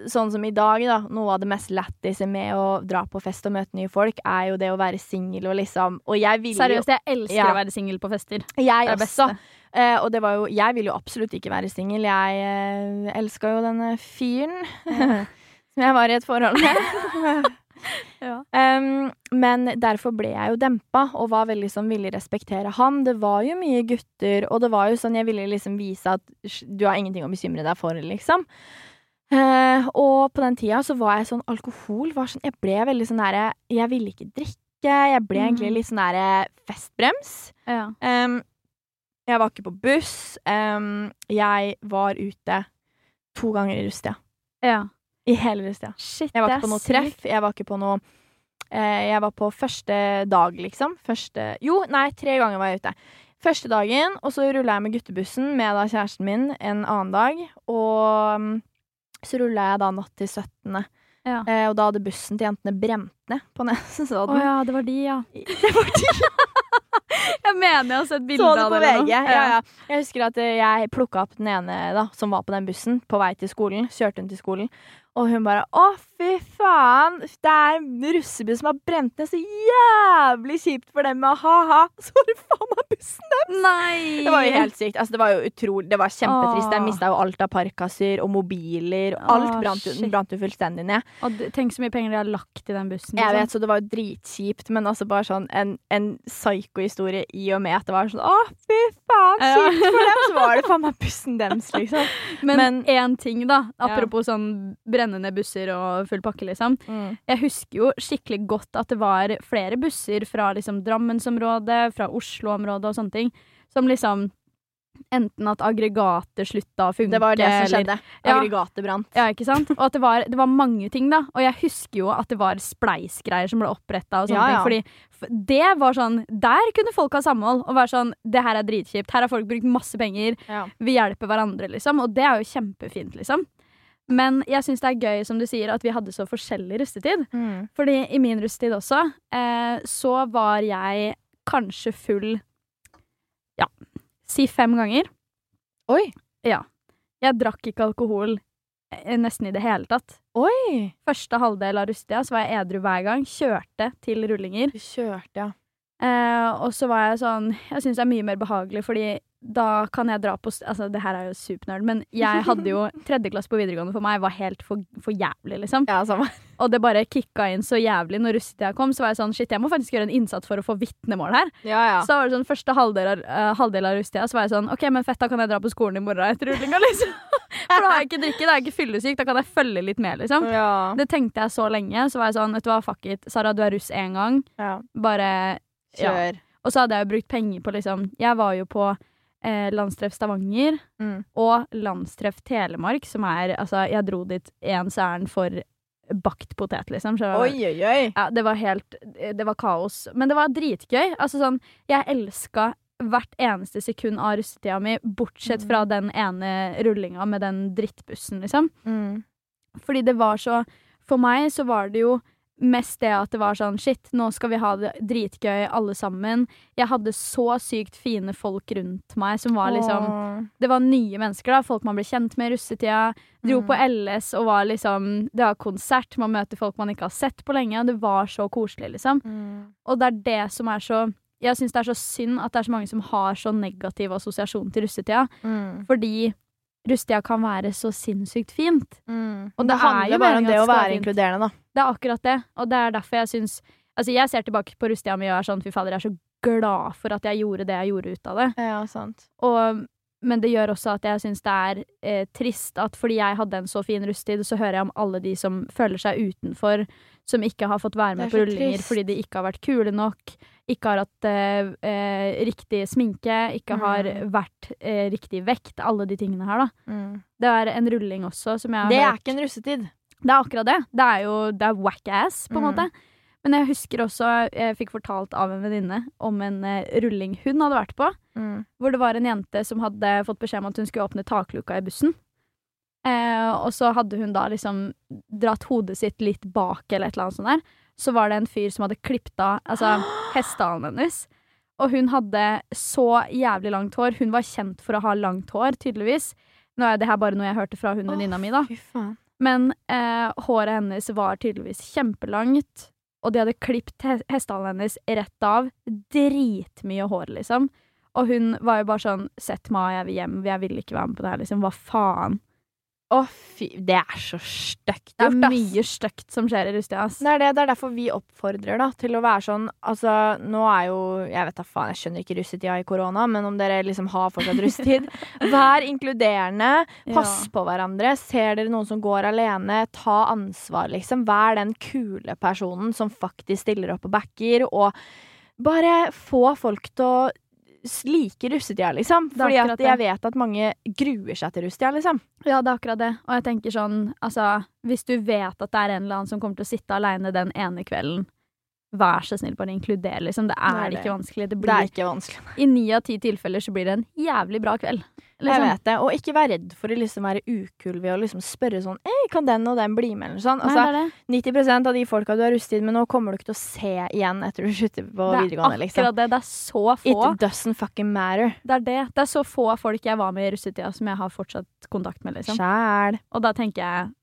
sånn som i dag, da. Noe av det mest lættise med å dra på fest og møte nye folk, er jo det å være singel og liksom Og jeg vil Seriøst, jeg elsker Ja. å være singel på fester. Jeg Det er også. Eh, og det var jo Jeg vil jo absolutt ikke være singel. Jeg eh, elska jo denne fyren som jeg var i et forhold med. Ja. Um, men derfor ble jeg jo dempa, og var veldig sånn ville respektere han. Det var jo mye gutter, og det var jo sånn jeg ville liksom vise at du har ingenting å bekymre deg for, liksom. Uh, og på den tida så var jeg sånn Alkohol var sånn Jeg ble veldig sånn derre Jeg ville ikke drikke. Jeg ble egentlig Mhm. litt sånn derre festbrems. Ja. Um, jeg var ikke på buss. Um, jeg var ute to ganger i russetida. ja. I hele russetida. Shit, Jeg var ikke på noe treff. Jeg var ikke på noe eh, Jeg var på første dag, liksom. Første Jo, nei, tre ganger var jeg ute. Første dagen, og så rulla jeg med guttebussen med da kjæresten min en annen dag. Og mm, så rulla jeg da natt til 17. Ja. Eh, og da hadde bussen til jentene brent ned på nesen. Å oh, ja, det var de, ja. det var de Jeg mener jeg har sett bilde av det på det. eller VG. Ja, ja. Jeg husker at eh, jeg plukka opp den ene da, som var på den bussen, på vei til skolen. Kjørte hun til skolen. Og hun bare 'Å, fy faen! Det er en russebuss som har brent ned. Så jævlig kjipt for dem. Ha-ha. Så var det faen meg bussen der! Nei! Det var jo helt sykt. Altså, det var jo utrolig Det var kjempetrist. Jeg De mista jo alt av parkaser og mobiler. Og alt Åh, brant jo, brant jo fullstendig ned. Og tenk så mye penger de har lagt i den bussen. Jeg liksom. vet, så det var jo dritkjipt, men altså bare sånn en, en psyko-historie i og med at det var sånn Å, fy faen, Ja. kjipt for dem! Så var det faen meg bussen deres, liksom. Men én ting, da. Apropos sånn brennende busser og full pakke, liksom. Jeg husker jo skikkelig godt at det var flere busser fra liksom Drammensområdet, fra Oslo-området og sånne ting, som liksom Enten at aggregatet slutta å funke, Det var det som eller- skjedde. Ja. Aggregatet brant. Ja, ikke sant? Og at det var, det var mange ting, da. Og jeg husker jo at det var spleisgreier som ble oppretta og sånne ja. ting. Fordi det var sånn Der kunne folk ha samhold og være sånn Det her er dritkjipt. Her har folk brukt masse penger. Ja. Vi hjelper hverandre, liksom. Og det er jo kjempefint, liksom. Men jeg syns det er gøy, som du sier, at vi hadde så forskjellig rustetid. Mm. Fordi i min rustetid også, eh, så var jeg kanskje full Ja, si fem ganger. Oi. Ja. Jeg drakk ikke alkohol eh, nesten i det hele tatt. Oi! Første halvdel av rustetida så var jeg edru hver gang. Kjørte til rullinger. Du kjørte, ja. Eh, og så var jeg sånn Jeg syns det er mye mer behagelig, fordi da kan jeg dra på Altså, det her er jo supernerd, men jeg hadde jo tredje klasse på videregående for meg var helt for, for jævlig, liksom. Ja. Og det bare kicka inn så jævlig når russetida kom. Så var jeg sånn shit, jeg må faktisk gjøre en innsats for å få vitnemål her. Ja, ja. Så var det sånn første halvdel av, eh, halvdel av russetida så var jeg sånn OK, men fett, da kan jeg dra på skolen i morgen etter rullinga, liksom. For da har jeg ikke drikke, da er jeg ikke fyllesyk, da kan jeg følge litt med, liksom. ja. Det tenkte jeg så lenge. Så var jeg sånn, vet du hva, fuck it. Sara, du er russ én gang. ja. Bare ja. Kjør. Og så hadde jeg jo brukt penger på liksom Jeg var jo på eh, landstreff Stavanger Mm. og landstreff Telemark, som er Altså, jeg dro dit ens ærend for bakt potet, liksom. Så, Oi, oi, oi. Ja, det var helt Det var kaos. Men det var dritgøy. Altså sånn Jeg elska hvert eneste sekund av russetida mi, bortsett Mm. fra den ene rullinga med den drittbussen, liksom. Mm. Fordi det var så For meg så var det jo mest det at det var sånn Shit, nå skal vi ha det dritgøy alle sammen. Jeg hadde så sykt fine folk rundt meg som var liksom Åh. Det var nye mennesker, da. Folk man ble kjent med i russetida. Dro Mm. på LS og var liksom Det var konsert, man møter folk man ikke har sett på lenge, og det var så koselig, liksom. Mm. Og det er det som er så Jeg syns det er så synd at det er så mange som har så negativ assosiasjon til russetida. Mm. Fordi russetida kan være så sinnssykt fint. Mm. Og det det er handler jo bare om det å være inkluderende, da. Det er akkurat det, og det er derfor jeg syns Altså, jeg ser tilbake på Rustia mi og er sånn fy fader, jeg er så glad for at jeg gjorde det jeg gjorde ut av det. Ja, sant. Og, men det gjør også at jeg syns det er eh, trist at fordi jeg hadde en så fin rustid så hører jeg om alle de som føler seg utenfor, som ikke har fått være med på rullinger trist. fordi de ikke har vært kule nok, ikke har hatt eh, eh, riktig sminke, ikke har Mm. vært eh, riktig vekt, alle de tingene her, da. Mm. Det er en rulling også som jeg har Det er hørt ikke en russetid. det er akkurat det. Det er jo det er whack ass, på en Mm. måte. Men jeg husker også, jeg fikk fortalt av en venninne om en eh, rulling hun hadde vært på. Mm. Hvor det var en jente som hadde fått beskjed om at hun skulle åpne takluka i bussen. Eh, og så hadde hun da liksom dratt hodet sitt litt bak, eller et eller annet sånt der. Så var det en fyr som hadde klippet av altså, hestehalen hennes. Og hun hadde så jævlig langt hår. Hun var kjent for å ha langt hår, tydeligvis. Nå er det her bare noe jeg hørte fra hun venninna mi, da. Men eh, håret hennes var tydeligvis kjempelangt, og de hadde klipt he hestehalen hennes rett av. Dritmye hår, liksom. Og hun var jo bare sånn 'Sett meg, jeg vil hjem. Jeg vil ikke være med på det her', liksom. Hva faen? Å, fy. Det er så stygt Det er mye stygt som skjer i Rustia, ass. Det er, det, det er derfor vi oppfordrer da, til å være sånn Altså, nå er jo Jeg vet da faen, jeg skjønner ikke russetida i korona, men om dere liksom har fortsatt russetid Vær inkluderende. Pass Ja. på hverandre. Ser dere noen som går alene, ta ansvar, liksom. Vær den kule personen som faktisk stiller opp og backer, og bare få folk til å like russetida, liksom. Fordi at jeg vet at mange gruer seg til russetida, liksom. Ja, det er akkurat det. Og jeg tenker sånn, altså Hvis du vet at det er en eller annen som kommer til å sitte aleine den ene kvelden, vær så snill, bare inkluder, liksom. Det er, Det er det. ikke vanskelig. Det Det er ikke vanskelig. I ni av ti tilfeller så blir det en jævlig bra kveld. Jeg Liksom. vet det. Og ikke vær redd for å liksom være ukul ved å liksom spørre sånn Ei, kan den og den bli med, eller sånn. Nei, Altså, det er det. 90% av de folka du har rustet med nå, kommer du ikke til å se igjen etter du slutter på Det er videregående, liksom. akkurat det. Det er så få. It doesn't fucking matter. Det er det. Det er så få folk jeg var med i russetida som jeg har fortsatt kontakt med, liksom. Sjæl. Og da tenker jeg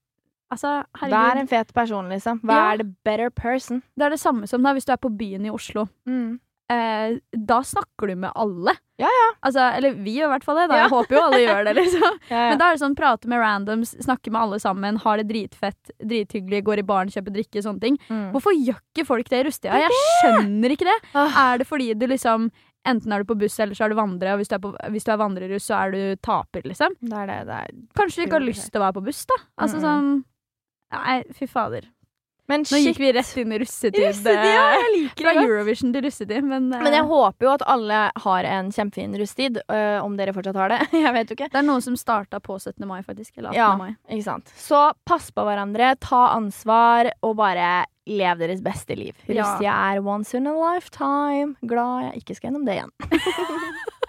Altså, Vær en fet person, liksom. Vær Ja. the better person. Det er det samme som da hvis du er på byen i Oslo. Mm. Eh, da snakker du med alle. Ja, ja. Altså, eller vi gjør i hvert fall det. Da. Jeg håper jo alle gjør det, liksom. Men da er det sånn prate med randoms, snakke med alle sammen, har det dritfett, drithyggelig, går i baren, kjøper drikke, sånne ting. Mm. Hvorfor gjør ikke folk det i russetida? Jeg skjønner ikke det. Ah. Er det fordi du liksom Enten er du på buss, eller så er du vandrer, og hvis du er, på, hvis du er vandrerus, så er du taper, liksom. Det er det. det er. Kanskje du ikke har lyst til å være på buss, da. Altså Mm-mm. sånn Nei, fy fader. Men Nå shit. gikk vi rett inn i russetid. Russetid, ja, jeg liker Fra. Eurovision til russetid, men, uh, Men jeg håper jo at alle har en kjempefin russetid, Uh, om dere fortsatt har det. jeg vet jo ikke. det er noen som starta på 17. mai, faktisk. Eller 18. Ja. mai. Ikke sant. Så pass på hverandre, ta ansvar, og bare lev deres beste liv. Ja. Er once in a lifetime. Glad jeg ikke skal gjennom det igjen.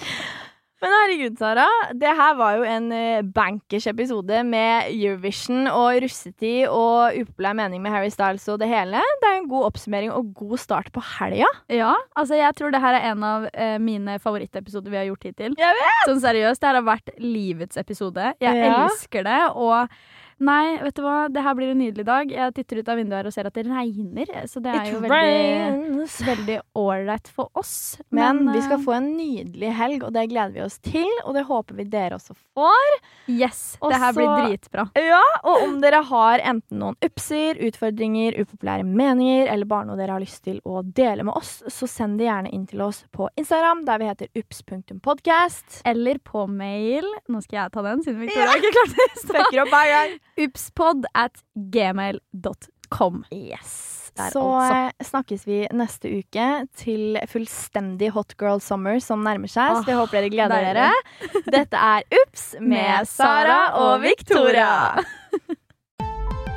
Men herregud, Sara. Det her var jo en eh, bankers episode med Eurovision og russetid og upopulær mening med Harry Styles og det hele. Det er en god oppsummering og god start på helga. Ja, altså jeg tror det her er en av eh, mine favorittepisoder vi har gjort hittil. Jeg vet! Sånn seriøst, det her har vært livets episode. Jeg Ja. elsker det, og Nei, vet du hva, det her blir en nydelig dag. Jeg titter ut av vinduet her og ser at det regner, så det er It jo veldig. Veldig ålreit for oss. Men vi eh, skal få en nydelig helg, og det gleder vi oss til. Og det håper vi dere også får. Yes, Også, det her blir dritbra. Ja, Og om dere har enten noen upser, utfordringer, upopulære meninger, eller bare noe dere har lyst til å dele med oss, så send det gjerne inn til oss på Instagram, der vi heter ups.podcast. Eller på mail. Nå skal jeg ta den, siden Victoria ikke klarte det. Fucker opp hver gang. Upspod at gmail.com. Yes. Der Så altså. eh, snakkes vi neste uke til fullstendig hot girl summer som nærmer seg. så jeg håper dere gleder dere. Dette er Ups med Sara og Victoria.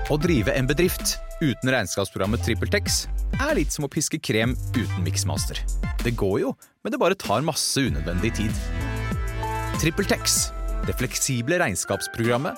Å drive en bedrift uten regnskapsprogrammet TrippelTex er litt som å piske krem uten miksmaster. Det går jo, men det bare tar masse unødvendig tid. TrippelTex, det fleksible regnskapsprogrammet